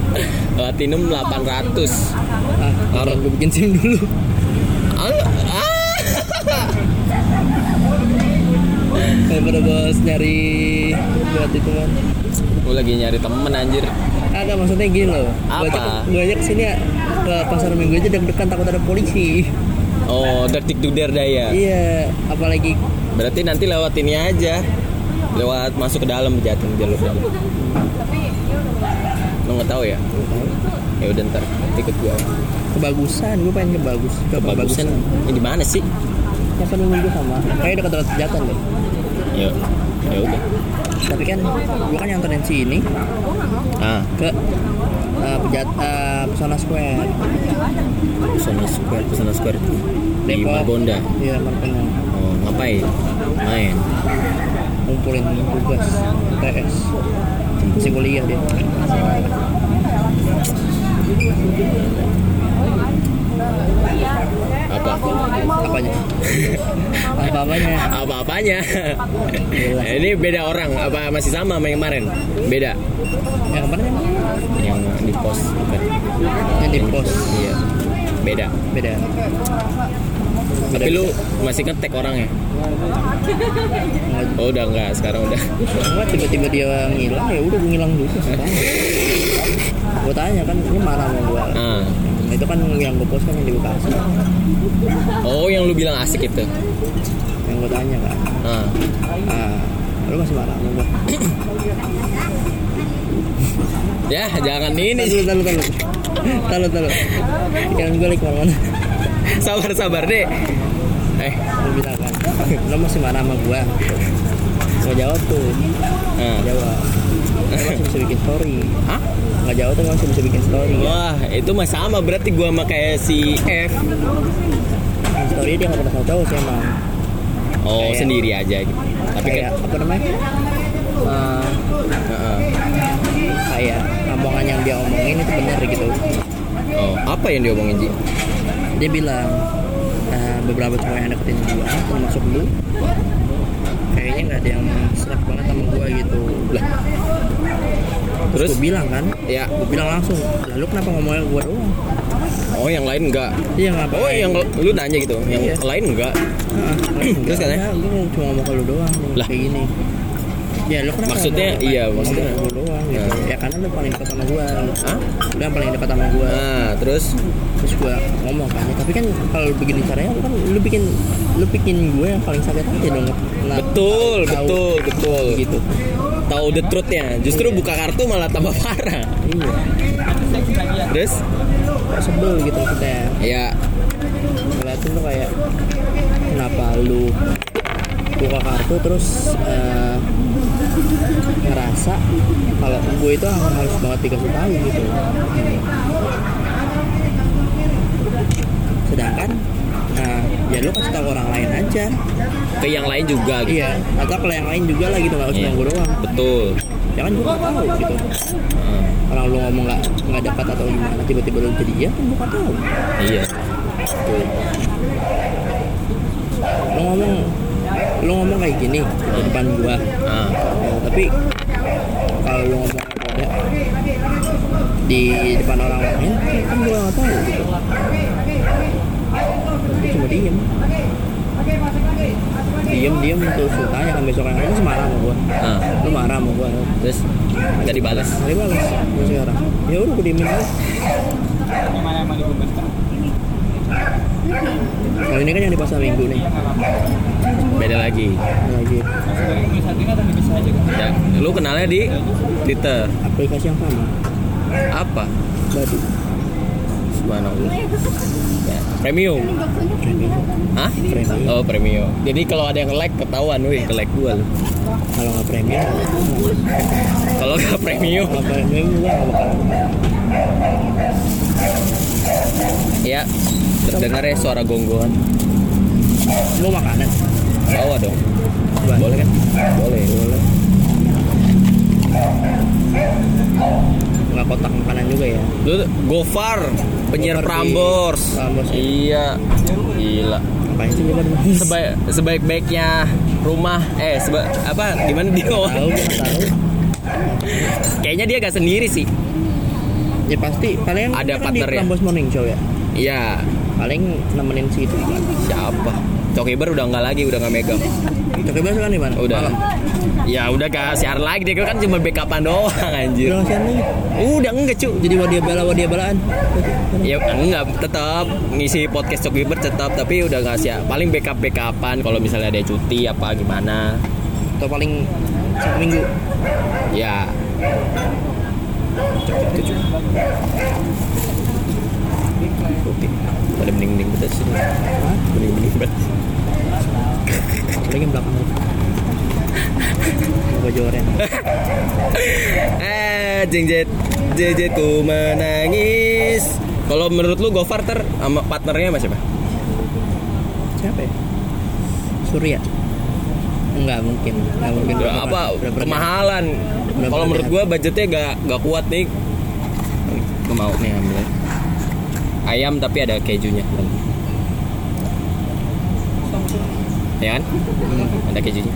platinum 800 Ah, kalau gue bikin sim dulu. ah, ah. Bos nyari buat itu kan. gue lagi nyari temen anjir Ada maksudnya gini loh. Apa? Gue ajak ke sini ya ke pasar minggu aja deg-degan takut ada polisi. oh detik duder daya Iya, apalagi berarti nanti lewat ini aja lewat masuk ke dalam jatuh jalur dalam lu nggak tahu ya ya udah ntar ikut gua kebagusan. Gue pengen ke bagus. Ke bagusan ini di mana sih Pasar minggu gue sama. Kayaknya dekat-dekat jatan deh. Ya ya udah Tapi kan gue kan nyanterin sini ah ke uh, pejat uh, Pesona Square. Pesona Square Pesona Square itu di. Margonda Iya, Margonda. oh ngapain main Ngumpulin tugas TS. Masih kuliah dia. Apa Apanya? Apa-apanya? apa apanya ini beda orang apa masih sama sama yang kemarin? Beda? Yang kemarin yang di pos bukan? Yang di pos. Iya. Beda? Beda. tapi lu masih ngetek orangnya? Oh udah enggak sekarang udah. Enggak tiba-tiba dia ngilang ya udah gue ngilang juga gue tanya kan ini marah sama gue. ah Itu kan yang gue post kan yang di Bekasi. oh yang lu bilang asik itu Yang gue tanya kan. ah Ah, lu masih marah sama gue. ya jangan ini Tahu tahu tahu. Tahu tahu. Jangan gue lagi ke mana-mana. sabar sabar deh eh Lu bilang kan. Lu masih marah sama gue. Gak jawab tuh. ah. Nggak jawab. Masih bisa bikin story. Hah? Nggak jawab tuh masih bisa bikin story. wah itu mah sama berarti gua sama kayak si F story dia nggak pernah sama cowok sih emang oh Kayak- sendiri aja gitu tapi kayak kan apa namanya Eh, Heeh. kayak omongan yang dia omongin itu benar gitu oh apa yang diomongin Ji dia bilang eh, beberapa cowok yang deketin gua termasuk lu kayaknya nggak ada yang serak banget sama gua gitu. Lah terus? terus gua bilang kan? Ya. Gua bilang langsung lalu kenapa ngomongin gua doang? Oh yang lain enggak iya ngapa oh yang lu nanya gitu? Yang Iya. lain enggak Terus katanya? gue cuma ngomong ke lu doang nih, Lah. kayak gini ya lu kenapa Maksudnya, iya, maksudnya. doang gitu? Nah. ya karena lu paling dekat sama gua. Hah? lu yang paling dekat sama gua. Nah terus? Terus gua ngomong kan ya, tapi kan kalau begini caranya lu kan lu bikin lu bikin gue yang paling sakit hati dong. Nah, betul tahu betul betul. gitu. Tahu the truthnya justru Iya. buka kartu malah tambah parah. Iya. Terus? Sebel gitu maksudnya. Ya ngeliatin tuh kayak kenapa lu buka kartu terus eh, ngerasa kalau gue itu harus banget dikasih tahu gitu. Sedangkan nah ya lu kasih tahu orang lain aja. Ke yang lain juga gitu. Iya atau kalau yang lain juga lah gitu nggak cuma Iya. gue doang. Betul. Ya kan gue nggak tahu gitu. Hmm, orang lu ngomong nggak nggak dapat atau gimana tiba-tiba lu jadi iya kan gue nggak tahu. Iya. Lu ngomong lu ngomong kayak gini di depan gua. Ya, tapi kalau lu ngomong beda di depan orang lain kan gua nggak tahu gitu. Cuma diem. Diem diem terus lu tanya kan besok yang lain marah sama gua. Ah. Lu marah sama gua. Terus nggak dibalas Mari balas gua sekarang ya udah gua diemin aja kalau ini kan yang di pasar minggu nih. Beda lagi. Lagi. Ya lu kenalnya di Twitter aplikasi yang sama. Apa? Badu. Subhanallah. Ya, premium. Premium Hah? Premium. Oh premium. Jadi kalau ada yang like ketahuan, wih ke like gua lu. kalau nggak premium Kalau nggak premium, kalau premium gua nggak bakal ya terdengar ya suara gonggongan. mau makanan Bawa dong. Boleh kan? Boleh. boleh nggak kotak makanan juga ya Lu Gofar, penyiar Prambors. Prambors, ya. Iya. Gila. ngapain sih Sebaik sebaik-baiknya rumah eh seba, apa gimana dia tahu tahu kayaknya dia gak sendiri sih ya pasti. Paling Ada kan di partnernya. Prambors Morning Show ya? Iya. Paling nemenin si itu. Siapa? Cokiber udah nggak lagi udah nggak megang. Bahas kan di mana? Udah. Malam. ya udah gak siar lagi dia kan cuma backupan doang anjir. Udah ngasihan lagi udah enggak cu jadi wadia bela wadia belaan. Ya enggak tetap ngisi podcast Cokiber tetap tapi udah nggak siap paling backup backupan kalau misalnya ada cuti apa gimana. Atau paling satu minggu. Ya pada mending-mending betul sih mending-mending banget paling yang belakang Mau joren eh jengjet jejetku menangis kalau menurut lu Gofar ter sama partnernya sama siapa? siapa? Ya Surya. Enggak mungkin. Enggak mungkin. Apa? Kemahalan kalau menurut gua budgetnya gak gak kuat nih gue mau nih ambil. Ayam tapi ada kejunya. Ya kan? Hmm. ada kejunya.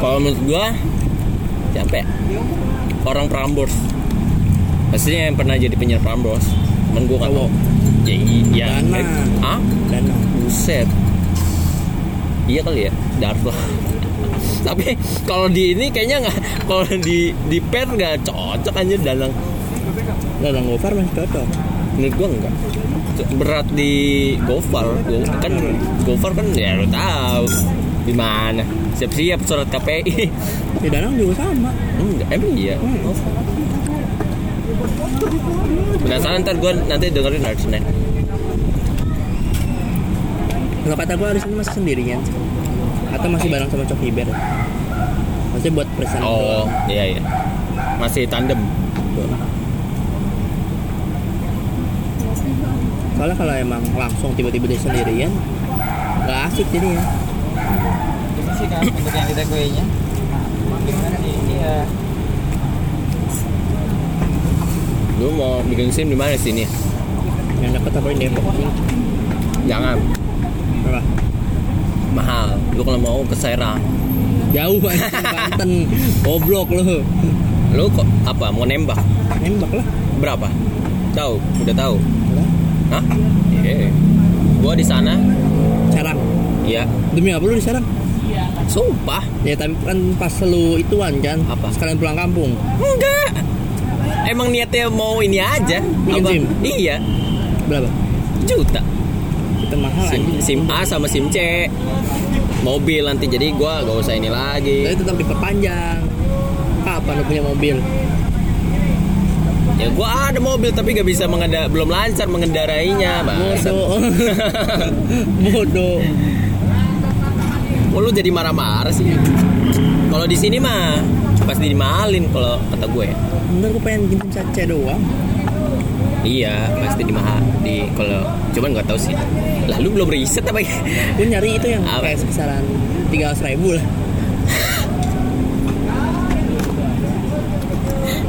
Kalau menurut gua siapa ya orang Prambors. Pastinya yang pernah jadi penyiar Prambors. Cuman gua nggak tahu. Cowok. ya iya ah Buset. Iya kali ya, Darto. Tapi kalau di ini kayaknya nggak, kalau di di pen nggak cocok aja dalang. Dalang Gofar masih cocok Menurut gua enggak. Berat di Gofar, Go- kan Gofar kan ya lo tahu di mana. Siap-siap surat KPI. Ya Danang juga sama Enggak, emang iya. Hmm. Penasaran ntar gua nanti dengerin hari Senin. Kalau kata gue ini masih sendirian Atau masih bareng sama Cok Iber Maksudnya buat perasaan Oh, iya iya. Masih tandem. soalnya kalau emang langsung tiba-tiba dia sendirian nggak asik jadinya Ini sih kan untuk yang kita kuenya. Gimana nih? Iya. Lu mau bikin sim di mana sini? yang dapat apa ini Depok sih Jangan berapa mahal. Lu kalau mau ke Serang. jauh banget Banten goblok lu Lu kok apa mau nembak? nembak lah Berapa? Tahu? Udah tahu? Hah? Iya. Gua di sana. Serang Iya. demi apa lu di Serang Sumpah. ya tapi kan pas lu ituan kan Apa? sekalian pulang kampung Enggak. Emang niatnya mau ini aja. Bikin Apa? Iya. berapa Juta. Mahal SIM, anjing SIM A sama SIM C. Mobil nanti jadi gua gak usah ini lagi. tapi tetap diperpanjang kapan lu punya mobil Ya gua ada mobil tapi gak bisa mengenda belum lancar mengendarainya, Bang. bodoh bodoh Oh, lu jadi marah-marah sih. Kalau di sini mah pasti dimahalin kalau kata gue. bener gue pengen bikin caca doang Iya, pasti dimahal di kalau cuman nggak tahu sih. Lalu belum riset apa ya? gue nyari itu yang Apa? kayak kisaran tiga ribu lah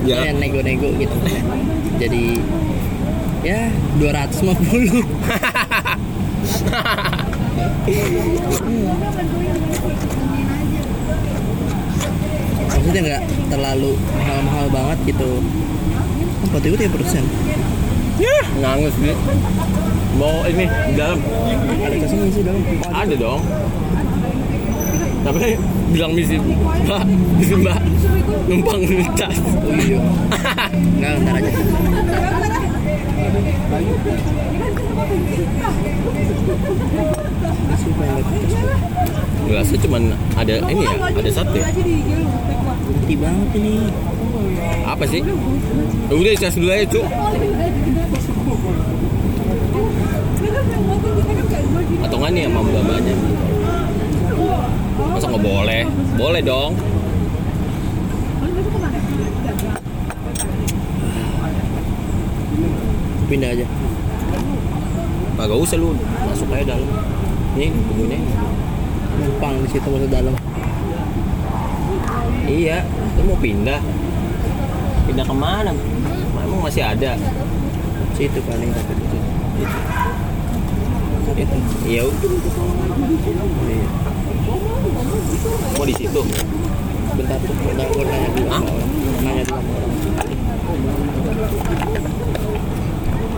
Ya. Kayak nego-nego gitu jadi ya 250 maksudnya nggak terlalu mahal-mahal banget gitu oh, 43 persen Ngangus nih. Mau ini di dalam ada sih dalam ada dong. Tapi bilang misi, Mbak, misi Mbak, numpang tas. oh iya nggak ntar aja. Gelasnya cuman ada ini ya, ada satu ya. Gede banget ini Apa sih? Udah cas dulu aja, Cuk. Atau nggak nih sama mbak-mbaknya? Masa nggak boleh? Boleh dong. pindah aja Kagak usah lu masuk aja dalam. Nih kebunnya. numpang di situ masuk dalam Iya, lu mau pindah. Pindah ke mana? Emang masih ada. situ paling tapi itu Itu. Iya, udah. iya. mau di situ. bentar tuh udah gue nanya dulu sama Hah? orang nanya dulu sama orang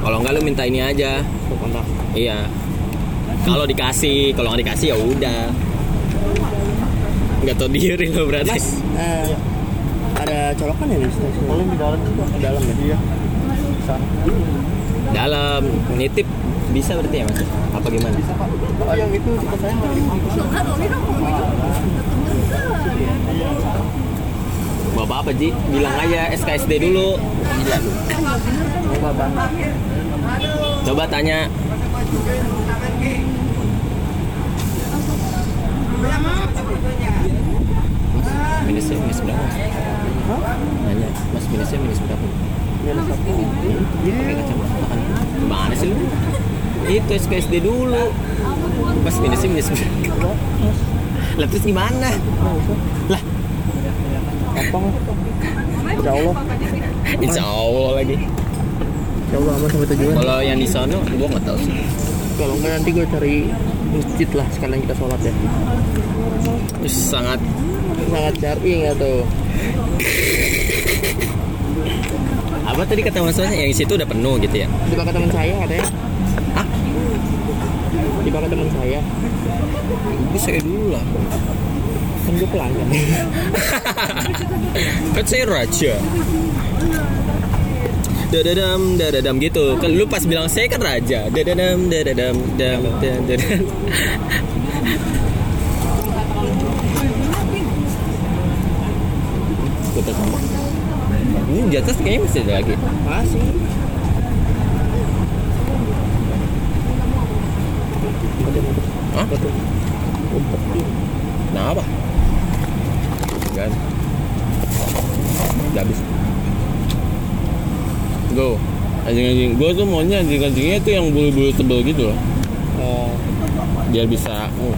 Kalau enggak lu minta ini aja. Kontak Iya. Kalau dikasih, kalau nggak dikasih ya udah. Nggak tahu diri lo berarti. mas eh, ada colokan ya di stasiun paling di dalam juga dalam ya iya Dalam nitip bisa berarti ya mas? Apa gimana? oh yang itu tempat saya Bapak apa Ji? Bilang aja SKSD dulu. Coba tanya. Mas, minusnya minus berapa? Nanya, mas minusnya minus berapa? Pakai kacamata kan? Gimana sih lu? Itu SKSD dulu. Mas minusnya minus? Lah terus gimana? Lah, Insya Allah insya Allah lagi. Insya Allah aman sampai tujuan Kalau yang di sana, gua nggak tahu sih. kalau enggak nanti gue cari masjid lah sekalian kita sholat ya Terus sangat sangat cari nggak tuh apa tadi kata maksudnya yang situ udah penuh gitu ya? dipakai teman saya katanya? Dipakai teman saya Gue saya dulu lah. kan gue pelanggan kan saya raja. Dadadam, dadadam gitu. Kan lu pas bilang saya kan raja. Dadadam, dadadam, dam, dam, dadadam. Sama. Ini di atas kayaknya masih ada lagi. masih Hah? Nah apa? Kan? Udah habis. Go. anjing-anjing gue tuh maunya anjing-anjingnya tuh yang bulu-bulu tebel gitu loh oh biar bisa oh,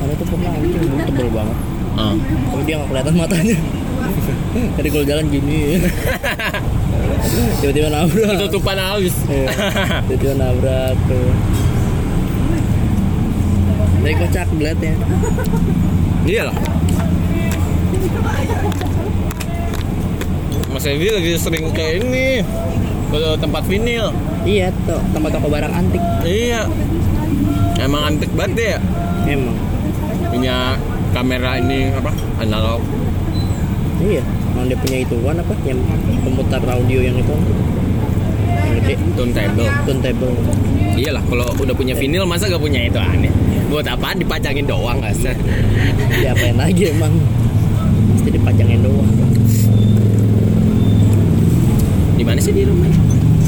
ada tuh pernah anjing bulu tebel banget ah. tapi dia nggak kelihatan matanya jadi kalau jalan gini tiba-tiba nabrak ketutupan halus Iya. tiba-tiba nabrak tuh dari kocak ya. Iya lah Mas Evi lagi sering ke ini ke tempat vinil. Iya tuh tempat toko barang antik. Iya. Emang antik banget deh ya? Emang. Punya kamera ini apa analog. Iya emang dia punya itu kan apa yang pemutar audio yang itu. Yang gede. Turntable. Turntable. Iyalah kalau udah punya vinil masa gak punya itu aneh buat apaan dipajangin doang sih diapain lagi emang? Mesti dipajangin doang. Di mana sih di rumahnya?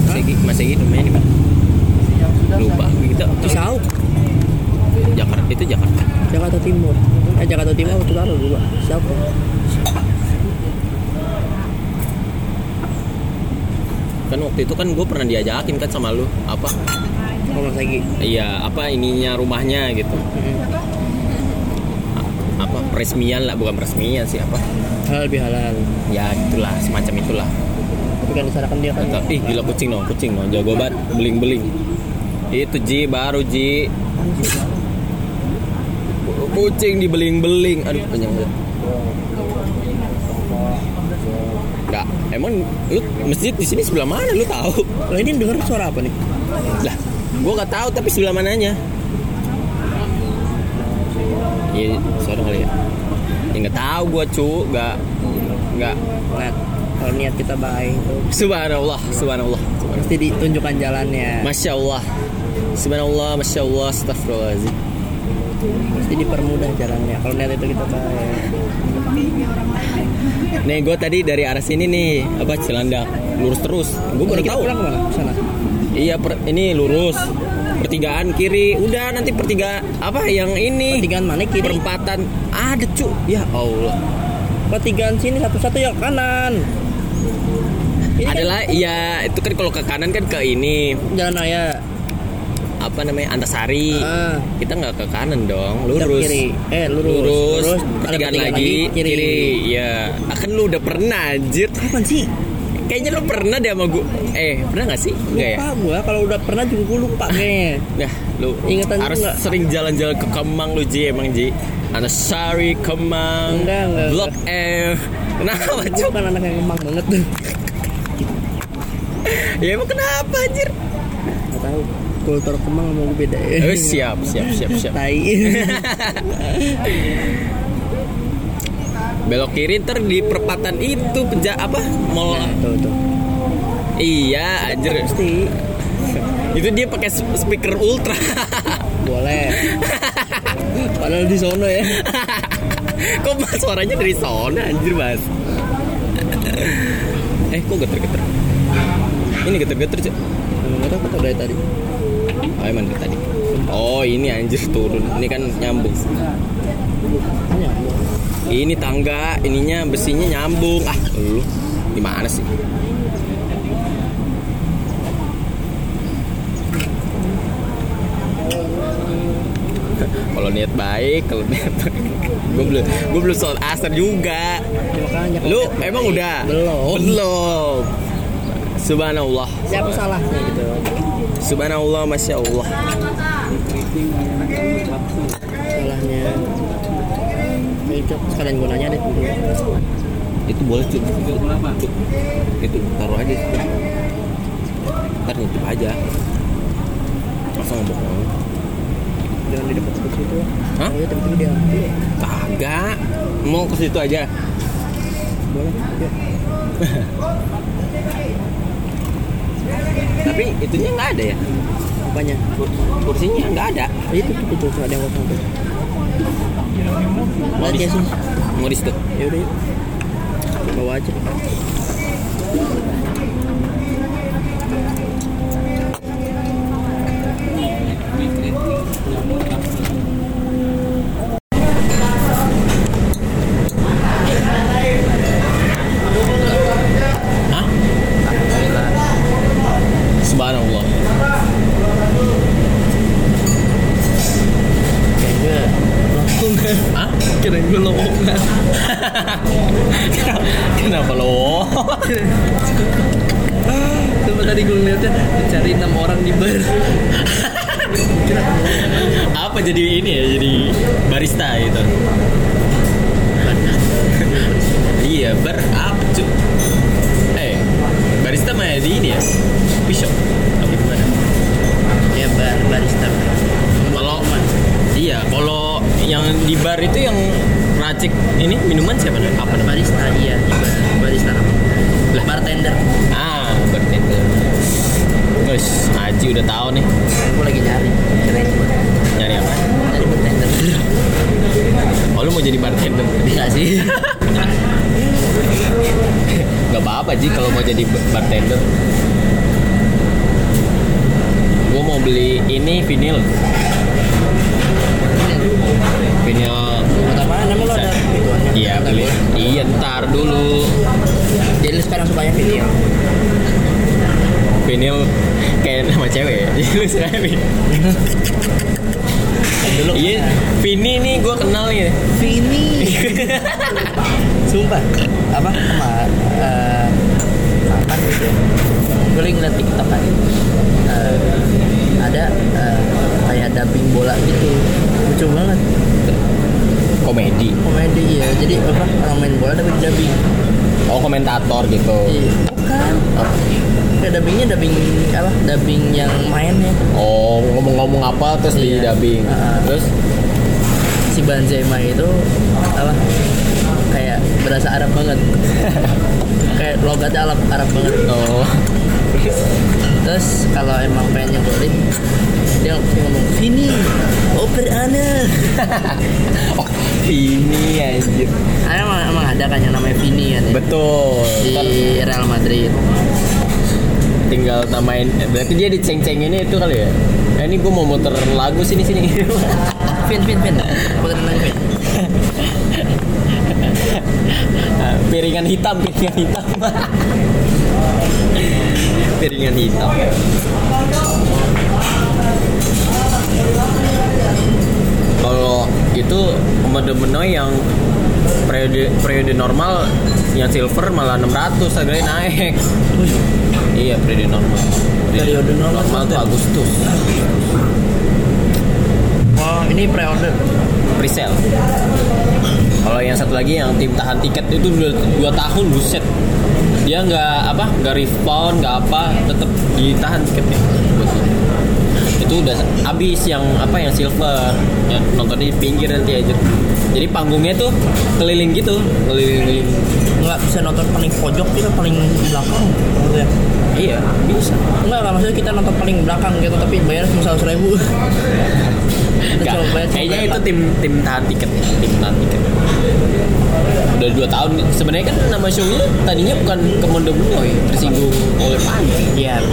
Mas Egi Mas Egi rumahnya di mana? Lupa kita Cisauk Jakarta itu Jakarta. Jakarta Timur. Eh Jakarta Timur atau Utara dulu siapa kan waktu itu kan gue pernah diajakin kan sama lu. Apa Mas Egi iya apa ininya rumahnya gitu. A- apa peresmian lah bukan peresmian sih apa. Halal bihalal ya itulah semacam itulah. Tapi kan di sana kan dia kan. Ih gila kucing dong kucing dong. Jago banget beling beling itu Ji baru Ji. Kucing dibeling beling aduh panjang banget. Enggak, emang lu masjid di sini sebelah mana? Lu tahu? Lah ini denger suara apa nih? Lah, gua nggak tahu tapi sebelah mananya. Iya, suara kali ya. Ya nggak tahu gua cu, nggak nggak. Lihat kalau niat kita baik Subhanallah, subhanallah. mesti ditunjukkan jalannya Masya Allah, subhanallah, masya Allah, astagfirullahaladzim. mesti dipermudah jalannya kalau niat itu kita baik Nih, gua tadi dari arah sini nih, apa Cilandak, lurus terus. Gua baru tahu. pulang ke mana? Sana. Iya, per- ini lurus. Pertigaan kiri. Udah nanti pertiga apa yang ini? Pertigaan mana kiri? Perempatan ada cu. Ya Allah. Pertigaan sini satu-satu yang kanan. Ini kan Adalah iya itu kan kalau ke kanan kan ke ini jalan raya. apa namanya Antasari. Ah, Kita nggak ke kanan dong, lurus. kiri. Eh, lurus. Lurus, Ada pertigaan lagi, kiri. Ya, akan lu udah pernah anjir. Kapan sih? Kayaknya lu pernah deh sama gua. Eh, pernah gak sih? Enggak ya? Lupa gua kalau udah pernah juga gua lupa kayaknya. Nah, lu Ingatan harus juga. sering jalan-jalan ke Kemang lu Ji emang Ji. Antasari, Kemang, Enggak, enggak, Blok F. Kenapa Gua cu? kan anak yang kembang banget tuh. Ya emang kenapa anjir? Gak tahu. Kultur kembang sama gua beda ya. Eh, siap, siap, siap, siap. Tai. Belok kiri ntar di perempatan itu peja apa? Mall Nah, tuh tuh. Iya, anjir. Pasti Itu dia pakai speaker ultra. boleh. Padahal di sono ya. kok mas suaranya dari sana anjir mas? eh kok geter-geter? Ini geter-geter cek. Nggak tahu kata dari tadi. Oh emang dari tadi. Oh ini anjir turun. Ini kan nyambung. Ini tangga, ininya besinya nyambung. Ah, lu gimana sih? kalau niat baik, kalau niat gue belum gue belum sholat asar juga. makanya Lu emang baik. udah? Belum. Belum. Subhanallah. Siapa salahnya gitu? Subhanallah, masya Allah. Salahnya. Cok sekalian gue nanya deh. Itu boleh cuy. Itu taruh aja. Ntar nitip aja. Masa nggak bohong? Jangan di dekat situ. Hah? Ya tiba-tiba dia. Kagak. Mau ke situ aja. Boleh. Yuk. Tapi itunya nggak ada ya. Apanya? Kur- Kursinya nggak ada. Itu tuh tuh ada yang kosong tuh. Di ya sih. mau di situ. Ya udah yuk. Bawa aja. Hah? Komentator gitu. Iya. Bukan. Kayak dubbingnya dubbing apa? Dubbing yang mainnya. Oh ngomong-ngomong apa terus di Iya. dubbing. Ah. Terus si Benzema itu apa kayak berasa Arab banget kayak logatnya Arab Arab banget oh terus kalau emang pengen nyebelin dia ngomong Vini oper ana oh Vini anjir. Emang ada kan yang namanya Vini kan ya? Betul. di Real Madrid. Tinggal eh, berarti dia diceng-cenginnya itu kali ya? Eh, ini gue mau muter lagu sini sini. Vin Vin Vin. Bukan tentang Vin. Piringan hitam piringan hitam. Piringan hitam. Kalau itu mode menoy yang periode periode normal yang silver malah 600 harganya naik. Iya periode normal. Periode normal normal tuh? Agustus. Oh ini pre-order. Presale. Kalau yang satu lagi yang tim tahan tiket itu udah dua tahun buset. Dia nggak apa nggak refund nggak apa tetap ditahan tiketnya itu udah habis yang apa yang silver. Yang nonton di pinggir nanti aja. Jadi panggungnya tuh keliling gitu. Keliling nggak bisa nonton paling pojok kita paling belakang maksudnya iya bisa. Enggak, enggak maksudnya kita nonton paling belakang gitu tapi bayar cuma seratus ribu. Nggak, kayaknya itu tim tim tahan tiket tim tahan tiket. Udah dua tahun. Sebenarnya kan nama shownya tadinya bukan Komodo Boy tersinggung oleh Panji. Iya,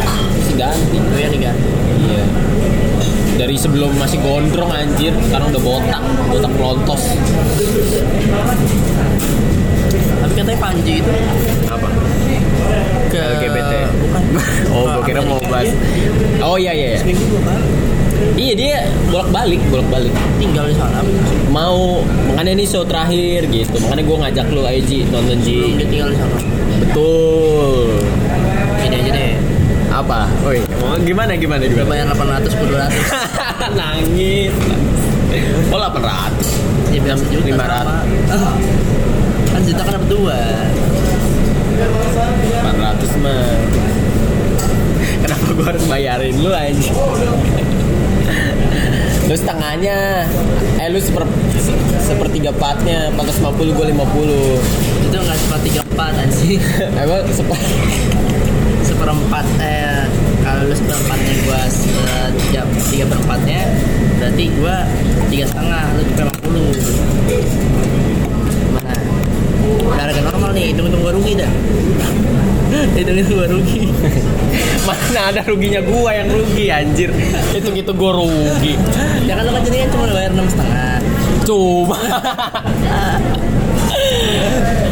si ganti. Itu yang diganti. Iya dari sebelum masih gondrong anjir sekarang udah botak botak pelontos Tapi katanya Panji itu apa ke LGBT bukan. oh gue kira mau Amerika. bahas oh iya iya iya. Seminggu dua kali. iya dia bolak balik bolak balik Tinggal di sana. mau makanya ini show terakhir gitu makanya gue ngajak lu aja Ji nonton Ji dia tinggal di sana. betul. Apa Woi, gimana gimana gimana bayar 800 ke 200. nangis oh 800 Ya biar sejuta. 500. sama. Kan juta kan dapat dua. 400 mah kenapa gue harus bayarin lu aja lu setengahnya eh lu seper, se- sepertiga partnya 450 gue 50 Itu nggak cuma tiga empat anjing. emang seper seperempat eh kalau lu seperempatnya gua sejam tiga perempatnya berarti gua tiga setengah lu cuma lima puluh. Mana harga normal nih hitung hitung gua rugi dah. Hitung hitung gua rugi. Mana ada ruginya gua yang rugi anjir. Itu gitu gua rugi. Ya kan lu kan jadi kan cuma bayar enam setengah. Coba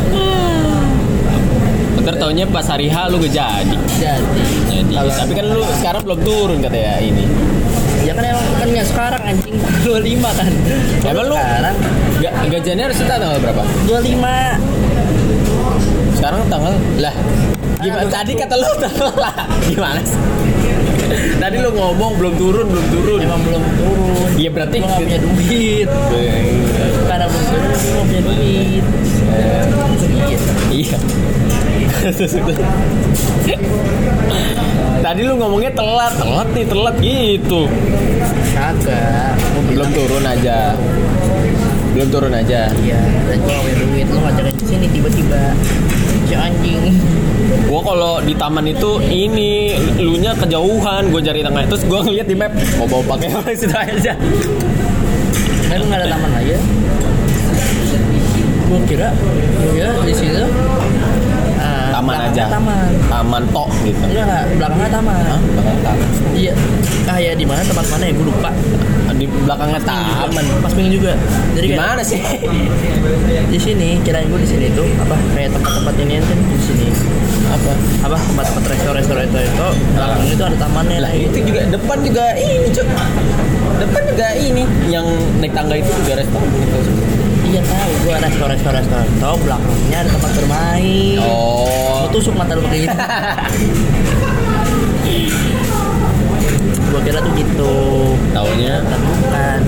Ntar taunya pas hari H lu gak jadi jadi Jadi, Kalau- tapi kan lu sekarang belum turun katanya ini Ya kan emang kan nggak sekarang anjing 25 kan. Emang lu sekarang Ga, gajiannya harus tanggal berapa? 25 Sekarang tanggal lah. Gimana? Tadi kata lu tanggal lah. Gimana sih? Tadi lu ngomong belum turun, belum turun. emang belum turun. Iya berarti Gua punya duit. Karena belum turun gua punya duit. Iya. Tadi lu ngomongnya telat, telat nih, telat gitu. Kagak. Belum turun aja. Belum turun aja. Iya, dan gua punya duit. Lu ngajakin sini tiba-tiba. Si anjing. Gua kalau di taman itu ini lu nya kejauhan, gua cari tengah. Terus gua ngeliat di map, mau bawa pakai apa situ aja. Kan nggak ada taman aja. Gua kira, gua kira di situ. Ah, Taman belakangnya aja. Taman. Taman tok gitu. Enggak, enggak, belakangnya taman. Hah? Belakang taman. Iya. Kayak di mana tempat mana ya? Gue lupa. Di belakangnya taman. Pas minggu juga. Jadi kayak Gimana sih? di sini kirain gue di sini tuh apa kayak tempat-tempat ini kan di sini Apa? apa tempat-tempat restoran-restoran itu itu belakangnya itu ada tamannya Lah itu juga depan juga ini cuk. Depan juga ini yang naik tangga itu juga restoran gitu. Iya tahu gue restoran-restoran restoran tahu belakangnya ada tempat bermain Oh. Gua tusuk mata lu kayak gitu gue kira tuh gitu Taunya bukan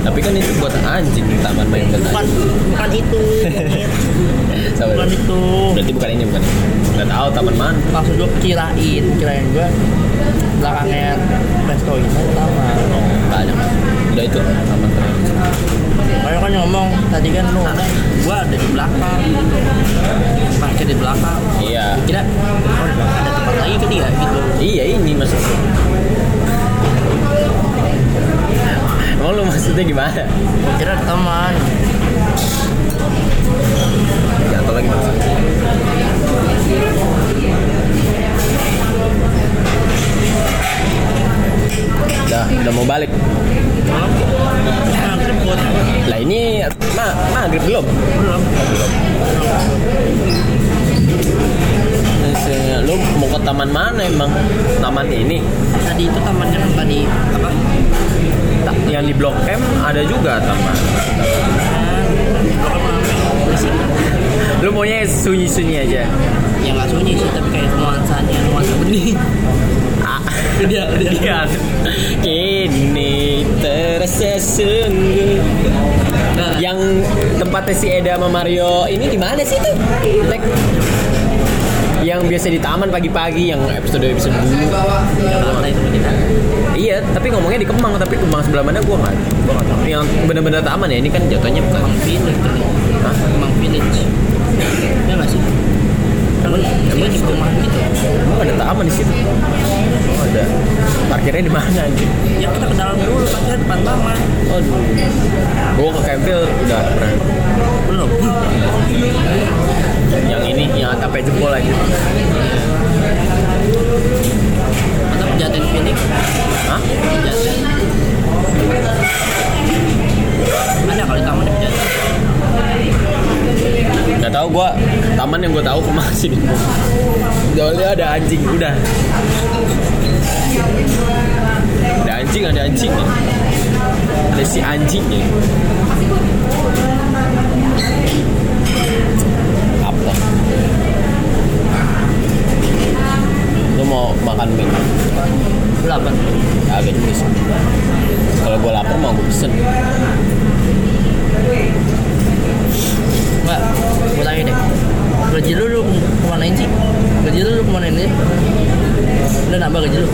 tapi kan itu buat anjing taman main bukan bukan itu Sabar. bukan itu Berarti bukan ini bukan. Enggak tahu taman mana. maksud gue kirain kirain gue belakangnya resto ini taman. Udah itu terakhir. Kayak kan ngomong tadi kan lu gua ada di belakang parkir di belakang Iya. kira oh ada tempat lagi kali ya gitu Iya ini maksudnya. Emang lu maksudnya gimana? kira ada taman Jatuh lagi mas. Udah, udah mau balik. Lah ini ma maghrib belum? belum Maksudnya, Lu mau ke taman mana emang? Taman ini? tadi itu tamannya kan tadi apa Ta- Yang di Blok M ada juga taman. berisik Lu maunya sunyi-sunyi aja. ya nggak sunyi sih tapi kayak nuansanya nuansa bening Ah. dia dia Iya. Kini terasa sungguh. Nah, Yang tempatnya si Eda sama Mario ini di mana sih tuh? Lek. Yang biasa di taman pagi-pagi yang episode episode dulu. Iya, tapi ngomongnya di Kemang, tapi Kemang sebelah mana gua nggak, gua nggak tahu. Yang bener-bener taman ya, ini kan jatuhnya bukan. Kemang Village Hah? Kemang Village ya nggak sih emang emang di perumahan gitu Emang ada taman di situ? Oh, ada. Parkirnya di mana anjing? ya kita ke dalam dulu parkir depan taman Aduh. Gua ke Campbell udah pernah. belum Yang ini, yang atapnya jempol aja. atau pejaten Village Hah? pejaten ada kali taman di pejaten Gak tau gua taman yang gua tahu ke mana sini. Soalnya ada anjing udah. Ada anjing, ada anjing nih. Ada si anjingnya. Apa? Lu mau makan mie? delapan Agak sih. Kalau gua lapar mau gua pesen. enggak gue tanya deh. Gaji lu lu kemanain sih gaji lu lu kemanain sih udah nambah gaji lu.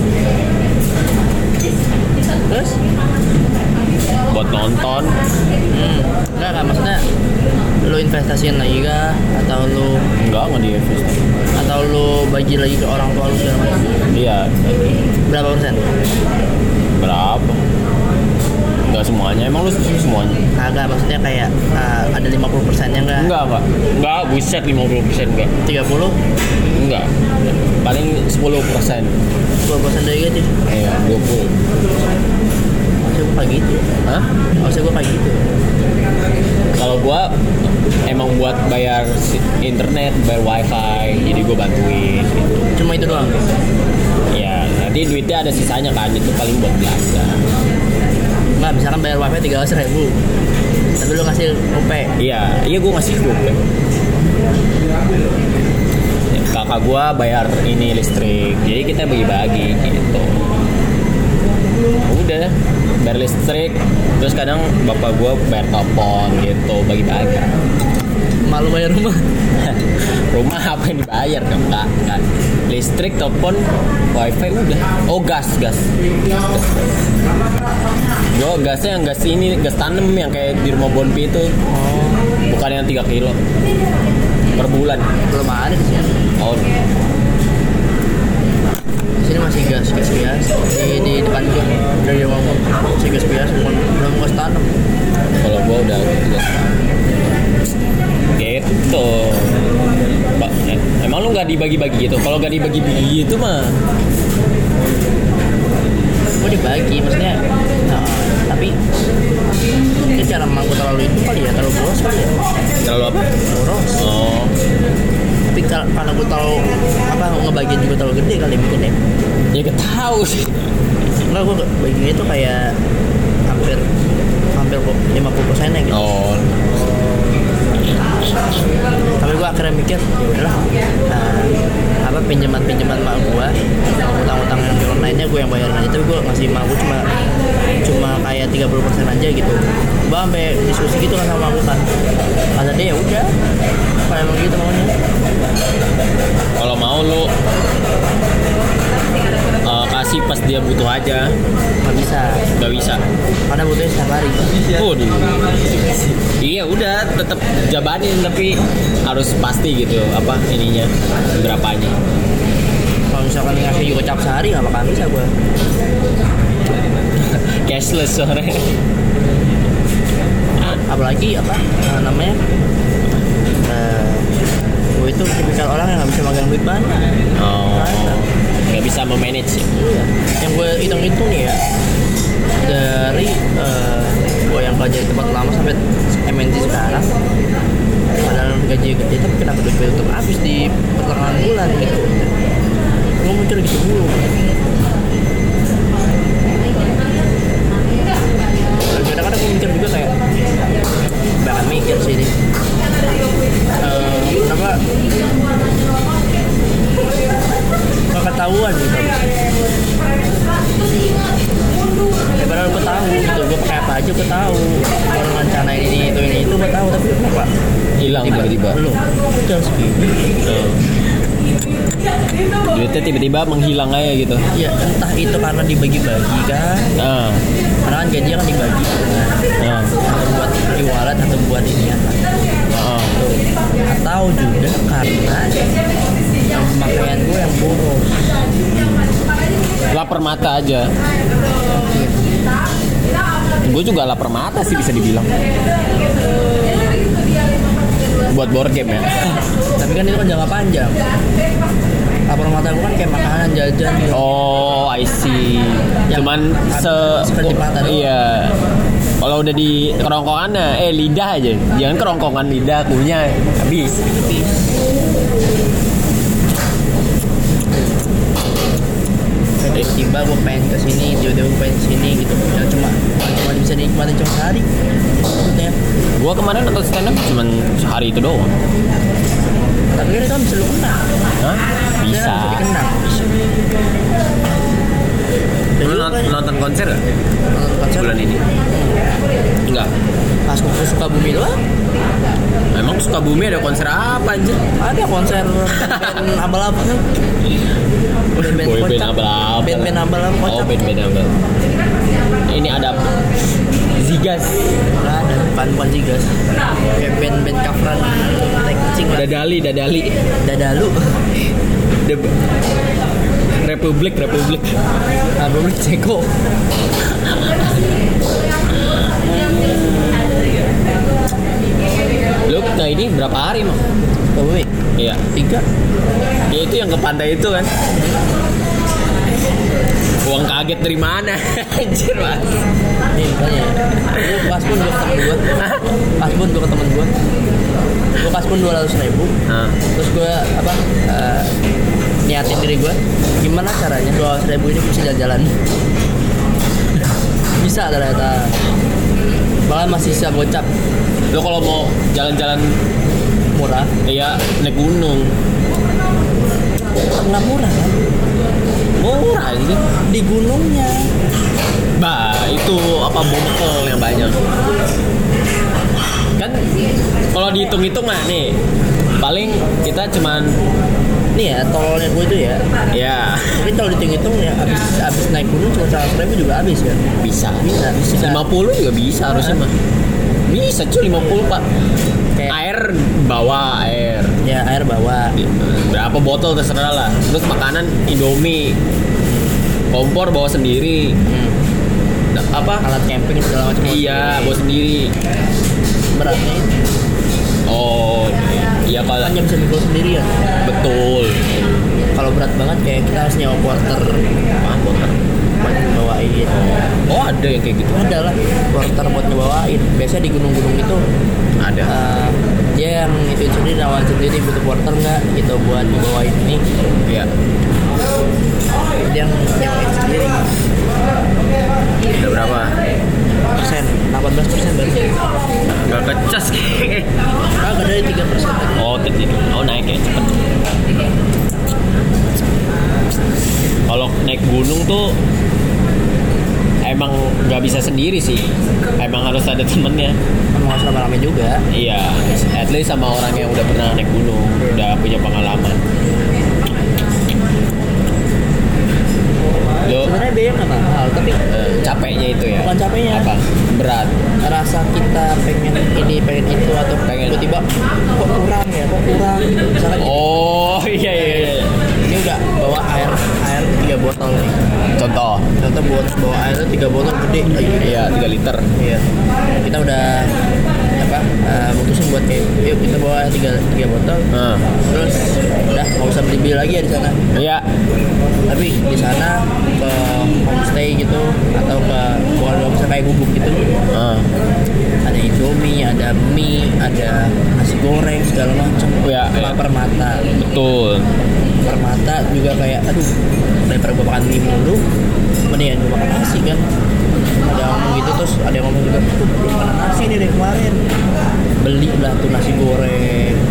Terus? Buat nonton. hmm enggak enggak. Maksudnya lu investasiin lagi kah? Atau lu Enggak, enggak di investasi. atau lu bagi lagi ke orang tua lu segala macam? Iya, berapa persen? Berapa? Enggak semuanya. Emang lu setuju semuanya? Kagak, maksudnya kayak uh, ada 50 persennya enggak? Enggak, enggak. Enggak, buset 50% enggak. 30? Enggak. Paling 10%. 20 persen dari gitu Iya, 20. Maksudnya gue kayak gitu Hah? Maksudnya gue kayak gitu Kalau gua emang buat bayar internet, bayar wifi, jadi gua bantuin. Cuma itu doang Ya, nanti duitnya ada sisanya kan, itu paling buat belanja. Nggak misalkan bayar wifi tiga ratus ribu tapi lu ngasih OP Iya, iya gue ngasih gope. Kakak gue bayar ini listrik, jadi kita bagi-bagi gitu. Udah, bayar listrik, terus kadang bapak gue bayar telepon gitu, bagi-bagi. malu bayar rumah Rumah apa yang dibayar kan kak? Kan. Listrik, telepon, wifi udah. Oh gas, gas. Gasnya yang gas ini, gas tanam yang kayak di rumah Bonpi itu, oh. Bukan yang 3 kilo. Per bulan. belum ada di sini Oh, di sini masih gas gas biasa di di depan gua dari rumah gua masih gas biasa belum gas tanam kalau gua udah gas gitu. Ba- eh, emang lu nggak dibagi-bagi gitu? Kalau nggak dibagi-bagi gitu mah gua dibagi maksudnya cara emang gua terlalu itu kali ya terlalu boros kali ya. Terlalu apa? Boros. Oh. Tapi karena gua terlalu apa ngebagiin juga terlalu gede kali mungkin ya. Ya gak tahu sih. Enggak gua baginya itu kayak hampir hampir 50 persennya gitu. Oh tapi gue akhirnya mikir ya udahlah nah, apa pinjaman pinjaman mak gue utang-utang yang yang lainnya gue yang bayarin aja. Tapi gue ngasih mak gue cuma cuma kayak 30% aja gitu. Gue sampai diskusi gitu kan sama mak gue kan. Kata dia ya udah apa emang gitu maunya? Kalau mau lu kasih pas dia butuh aja nggak bisa nggak bisa karena butuhnya setiap hari Waduh. Iya udah tetap jabanin tapi harus pasti gitu apa ininya berapanya. kalau misalkan ngasih juga cap sehari nggak bakal bisa gue Cashless sore. apalagi apa eh, namanya eh, gue itu tipikal orang yang nggak bisa megang duit banyak Oh. Gak bisa memanage. ya? Iya. Yang gue hitung-hitung nih ya dari eh, gue yang kerja di tempat lama sampai MNC sekarang padahal gaji gede tapi kenapa duit gue tetap habis di pertengahan bulan gitu gue muncul gitu mulu ketahuan gitu. Ya padahal gue tahu gitu. Gue pakai apa aja gue tahu. Gue rencanain ini itu ini itu gue tahu tapi kenapa Hilang tiba-tiba. belum. Jam segini Oh. Duitnya tiba-tiba menghilang aja gitu. ya entah itu karena dibagi-bagi kan. Nah, karena kan gajinya kan dibagi. Nah, atau buat wallet atau buat ini ya. Nah. atau juga karena pemakaian gue yang boros Lapar mata aja. Gue juga lapar mata sih bisa dibilang. Buat board game ya. tapi kan itu kan jangka panjang lapar mata gue kan kayak makanan jajan gitu Oh, I see. Yang Cuman habis se seperti mata doang. Iya. Kalau udah di kerongkongan eh lidah aja. Jangan kerongkongan lidah kunyah habis. Tiba-tiba gue pengen ke sini tiba-tiba gue pengen ke sini gitu ya cuma cuma bisa dinikmatin cuma sehari maksudnya Gua kemarin nonton stand up cuman sehari itu doang. tapi kan itu kan bisa lu kenal Hah? Bisa. kan dikenal Dan Lu juga nonton, nonton konser gak? nonton konser bulan ini? Enggak. pas gue suka bumi doang Emang suka bumi ada konser apa anjir? ada konser band abal-abal band-band Boy band abal-abal. band-band abal-abal Oh, band-band abal. Ini ada Zigas. Ada bukan bukan jigas kayak band-band coveran lah Dadali, Dadali. dadalu The- Republik, Republik. Republik Ceko Lu nah ini berapa hari, Mang? bumi Iya. tiga Ya itu yang ke pantai itu kan. Uang kaget dari mana? Anjir, Mas. Nih makanya Gue paspun gue ke temen gue Paspun gue ke temen gue Gue paspun 200 ribu Nah, Terus gue apa eh, Diri gue Gimana caranya? 200 ribu ini bisa jalan-jalan. Bisa ternyata. Bahkan masih bisa gocap. Lo kalau mau jalan-jalan murah. Ya naik gunung. Nggak murah kan? Murah ini di gunungnya. Bah itu apa bongkol yang banyak kan kalau dihitung-hitung mah nih paling kita cuman nih ya tolnya gue itu ya. Ya mungkin kalau dihitung-hitung ya abis abis naik gunung cuma seratus ribu juga habis ya. Bisa. Bisa bisa. 50 juga bisa harusnya mah. Bisa cuy 50 pak. Kayak- air bawa air. Ya air bawa berapa botol terserah lah. Terus makanan indomie. Kompor bawa sendiri. Hmm. Apa? Alat camping segala macam iya bawa sendiri beratnya itu. Oh iya. Kalau hanya bisa mikul sendiri ya betul. Kalau berat banget kayak kita harus nyewa porter Apaan, porter? buat ngebawain. Oh ada yang kayak gitu? Ada lah. Porter buat ngebawain. Biasanya di gunung-gunung itu ada. eh, dia yang itu sendiri nawarin sendiri butuh porter nggak gitu buat ngebawain ini. Ya dia yang nyewain sendiri. Udah berapa persen. 18 persen baru nggak kecas agak dari 3 persen. Oh tadi oh naik ya cepet. Kalau naik gunung tuh emang nggak bisa sendiri sih. Emang harus ada temennya. Emang harus lama-lama juga. Iya at least sama orang yang udah pernah naik gunung udah punya pengalaman lo sebenarnya biaya nggak mahal tapi eh, capeknya itu ya? Bukan capeknya. apa? Berat? Rasa kita pengen ini pengen itu atau Pengen. tiba-tiba kok kurang ya kok kurang? Gitu. Misalkan oh iya iya iya. Ini udah bawa air air tiga botol nih. Contoh? Contoh buat bawa air tiga botol gede. Lagi iya 3 liter. Iya. Kita udah apa eh, mutusin buat kayak yuk kita bawa tiga tiga botol. Nah, terus udah nggak usah beli beli lagi ya di sana. Iya tapi di sana ke homestay gitu atau ke nggak bisa kayak gubuk gitu. Ah. ada indomie ada mie ada nasi goreng segala macam. Ya, ya. lapar mata. Betul. Lapar mata juga kayak aduh daripada gue makan mie mulu. Mendingan gue makan nasi kan. Ada yang ngomong gitu terus ada yang ngomong juga belum makan nasi nih dari kemarin. Beli lah tuh nasi goreng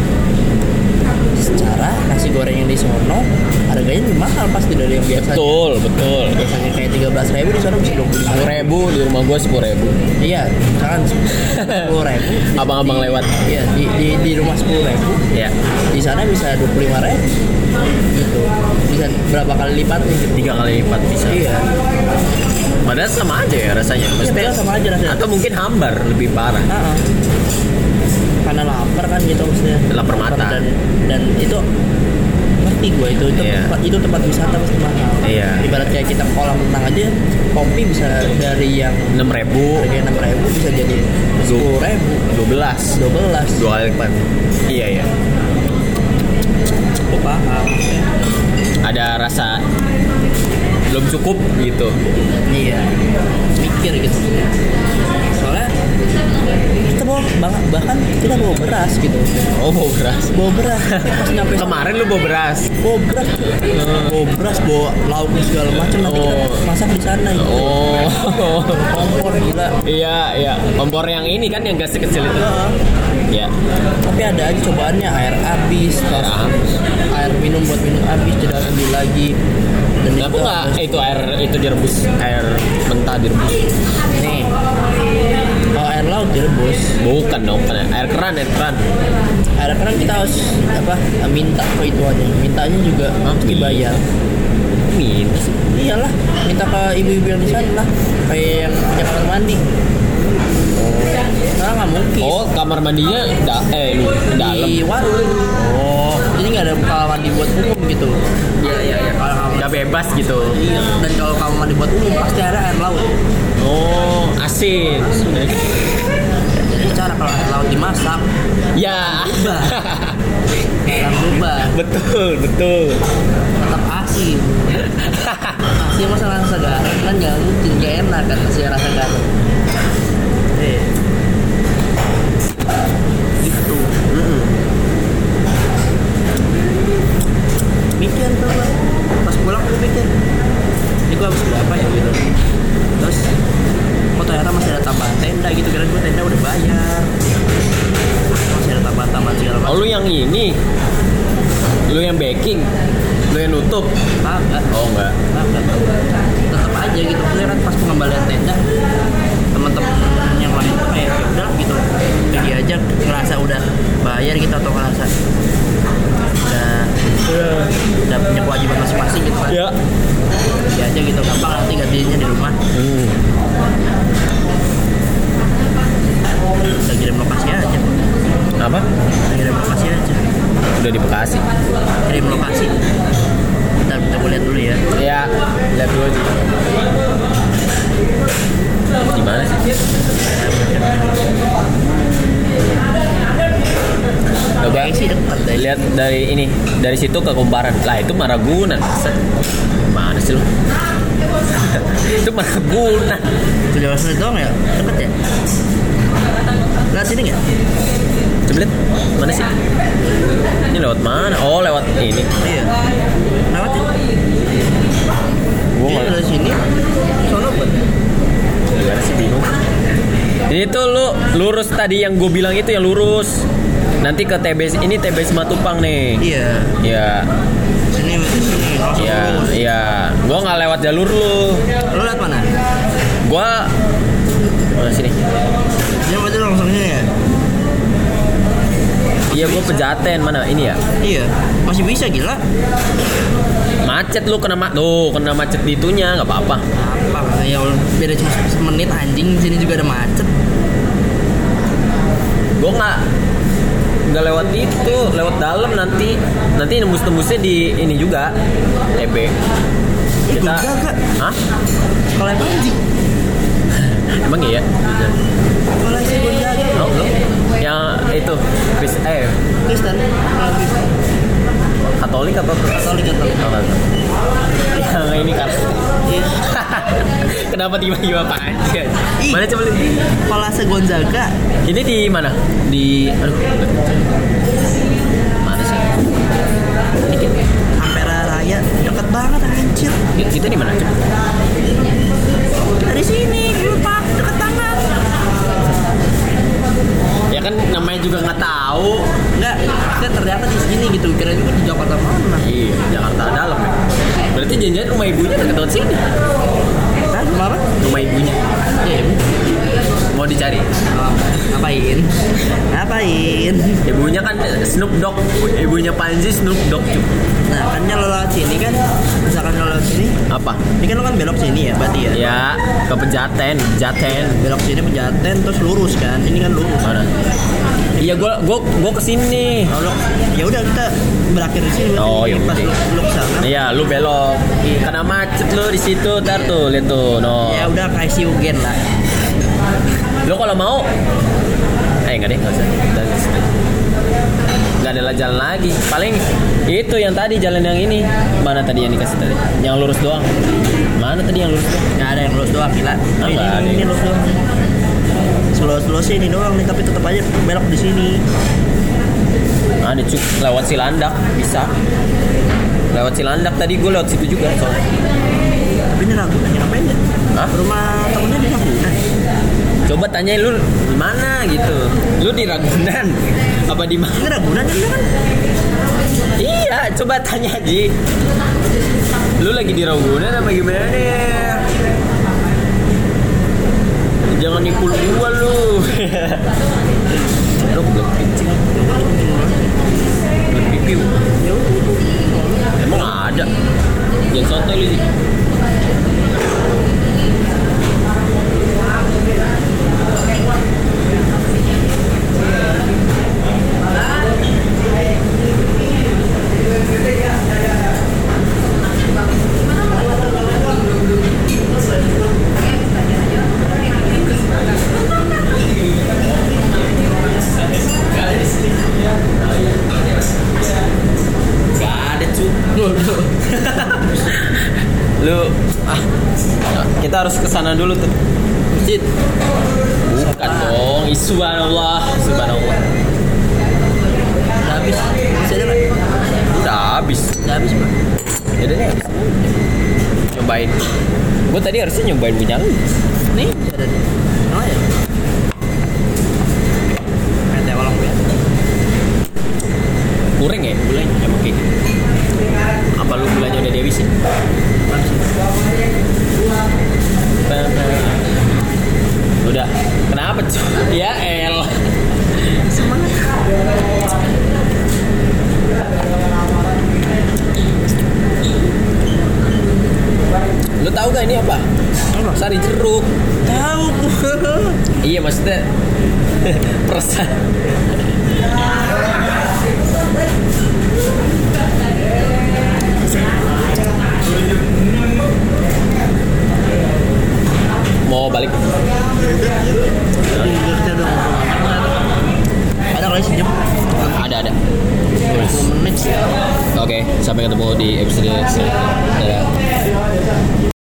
secara nasi goreng yang di sono harganya lebih mahal pasti dari yang biasa. Betul betul. Biasanya kayak tiga belas ribu di sana bisa dua puluh sepuluh ribu di rumah gue sepuluh ribu. Iya misalkan sepuluh ribu. Abang-abang lewat. iya di, di, di rumah sepuluh ribu. Ya di sana bisa dua puluh lima ribu. Gitu. Bisa berapa kali lipatnya gitu. Tiga kali lipat bisa. Iya. Padahal sama aja ya rasanya. Maksudnya padahal sama aja rasanya. atau mungkin hambar lebih parah. Heeh. karena lapar kan gitu maksudnya. Lapar mata. dan dan itu ngerti gue itu itu Iya. tempat itu tempat wisata pasti mahal. Iya. ibarat kayak kita kolam renang aja kopi bisa dari yang enam ribu. harga enam ribu bisa jadi sepuluh ribu. dua belas. Dua belas. Dua kali lipat. Iya iya. Gue paham. Ada rasa belum cukup gitu. Iya. Mikir gitu kita bawa bahkan, bahkan kita bawa beras gitu. Oh bawa beras? Bawa beras. Pas nyampe kemarin lu bawa beras? Bawa beras. Bawa beras bawa lauk segala macam. Nanti kita Oh. masak di sana gitu. oh. Kompor gila. Iya iya. Kompor yang ini kan yang gas kecil itu? Heeh. ya tapi ada aja cobaannya air habis Air habis. air minum buat minum habis jadi harus beli lagi. Dan kenapa itu nggak itu air itu direbus air mentah direbus nih kalau air laut direbus bukan dong kan air keran air keran. Air keran kita harus apa minta ke itu aja. Mintanya juga Hah? dibayar. Minus iyalah minta ke ibu-ibu yang di sana lah. Kayak yang punya kamar mandi. Karena nggak mungkin. Oh kamar mandinya da eh dalam. Di warung. Oh. Jadi nggak ada kamar mandi buat umum gitu. Iya iya iya. Kalau kamar udah bebas gitu. Iya. Dan kalau kamar mandi buat umum pasti ada air laut. Oh asin. Jadi cara kalau air laut dimasak ya. berubah. Nggak akan berubah. Betul betul. Tetap asin. Asin masa rasa garam kan nggak mungkin nggak enak kan masih rasa garam. Eh gitu. Mikir tuh pas pulang gue mikir ini gue habis berapa ya gitu. Terus kok tenda gitu kira gue tenda udah bayar. Masih ada tambahan-tambahan segala Oh macam lu yang ini? Lu yang baking Lu yang nutup? Kagak. Oh enggak. Kagak. Tetap aja gitu. Maksudnya kan pas pengembalian tenda teman-teman yang lain tuh kayak ya udah gitu. Pergi aja ngerasa udah bayar gitu atau ngerasa udah udah punya kewajiban masing-masing gitu kan. Ya. Aja gitu. Gampang nanti gantinya di rumah. Hmm. Kirim lokasi aja. Apa? kirim lokasi aja. Udah di Bekasi? Kirim lokasi. Bentar gue lihat dulu ya. Ya Lihat dulu aja. Di mana sih? Coba sih dekat deh. lihat dari ini dari situ ke Kumparan lah itu Maragunan Set. mana sih lu? Itu Maragunan Itu lewat sini doang ya? Deket ya? Lewat sini nggak? coba lihat mana sih? Ini lewat mana? Oh lewat ini. Iya. Lewat ya? gua Iya nggak dari sini. Sono gimana sih? Bingung. Ini tuh lu lurus tadi yang gue bilang itu yang lurus. Nanti ke TB ini TB Simatupang nih. Iya. Ya Sini berarti sini. Langsung ya lurus. ya gue nggak lewat jalur lu. Lu lewat mana? gue mana sini Dia berarti langsung sini ya? Iya gue pejaten mana? Ini ya? Iya. Masih bisa gila. Macet lu kena ma tuh kena macet di itunya nggak apa-apa. Apa? Ya beda cuma semenit anjing sini juga ada macet. Gue nggak nggak lewat itu lewat dalam nanti. Nanti nembus tembusnya di ini juga TB kita Gonzaga. Hah? Kalau yang anjing emang iya si Gonzaga oh, belum yang itu Chris eh. Kristen. Katolik apa? Katolik Katolik. Oh, yang ini kan. Iya kenapa tiba-tiba panjang Ih. mana coba lihat. Kalau se Gonzaga. Ini di mana? Di aduh. Mana sih? Ini Ampera Raya. Deket banget anjir. Kita di mana coba kan namanya juga nggak tahu. Enggak kita ternyata di sini gitu. Kira juga di Jakarta mana? Iya Jakarta dalam ya. Berarti janjian rumah ibunya dekat sini? Kan kemarin rumah ibunya. Ya mau dicari? Oh, ngapain? Ngapain? Ibunya kan Snoop Dogg. Ibunya Panji Snoop Dogg nah kan lo lewat sini kan? Misalkan lo lewat sini. Apa? Ini kan lo kan belok sini ya berarti ya? Ya ke Pejaten Pejaten. Belok sini pejaten terus lurus kan? Ini kan lurus. Iya gua gua gua ke sini kalau ya udah kita berakhir di sini Oh, Ini ya pas lo ke sana Iya, lu belok. Karena macet lu di situ, tar tuh, lihat tuh, no. ya udah kasih ugen lah Lu kalau mau, eh enggak deh, enggak usah. Dan ada jalan lagi. Paling itu yang tadi jalan yang ini. Mana tadi yang dikasih tadi? Yang lurus doang. Mana tadi yang lurus doang? nggak ada yang lurus doang gila Oh, ini, nggak ada ini, lurus doang sih ini doang nih tapi tetap aja belok di sini Ada cuk lewat Cilandak bisa. Lewat Cilandak tadi gue lewat situ juga soalnya. tapi ini ya ngapain ya Hah? rumah temennya di Coba tanyain lu di mana gitu. Lu di Ragunan apa di mana? Ragunan kan Iya, coba tanya Ji. Lu lagi di Ragunan apa gimana nih? Jangan nipu gua lu. lu belum kencing. Belum pipiu. Emang ada. Jangan santai lu Ji. Gak ada cu. lu ah kita harus ke sana dulu tuh. masjid Bukan dong, subhanallah, subhanallah. udah habis masih ada Udah habis. udah habis pak Ya udah deh. Nyobain. Gue tadi harusnya nyobain punya lu. nih ada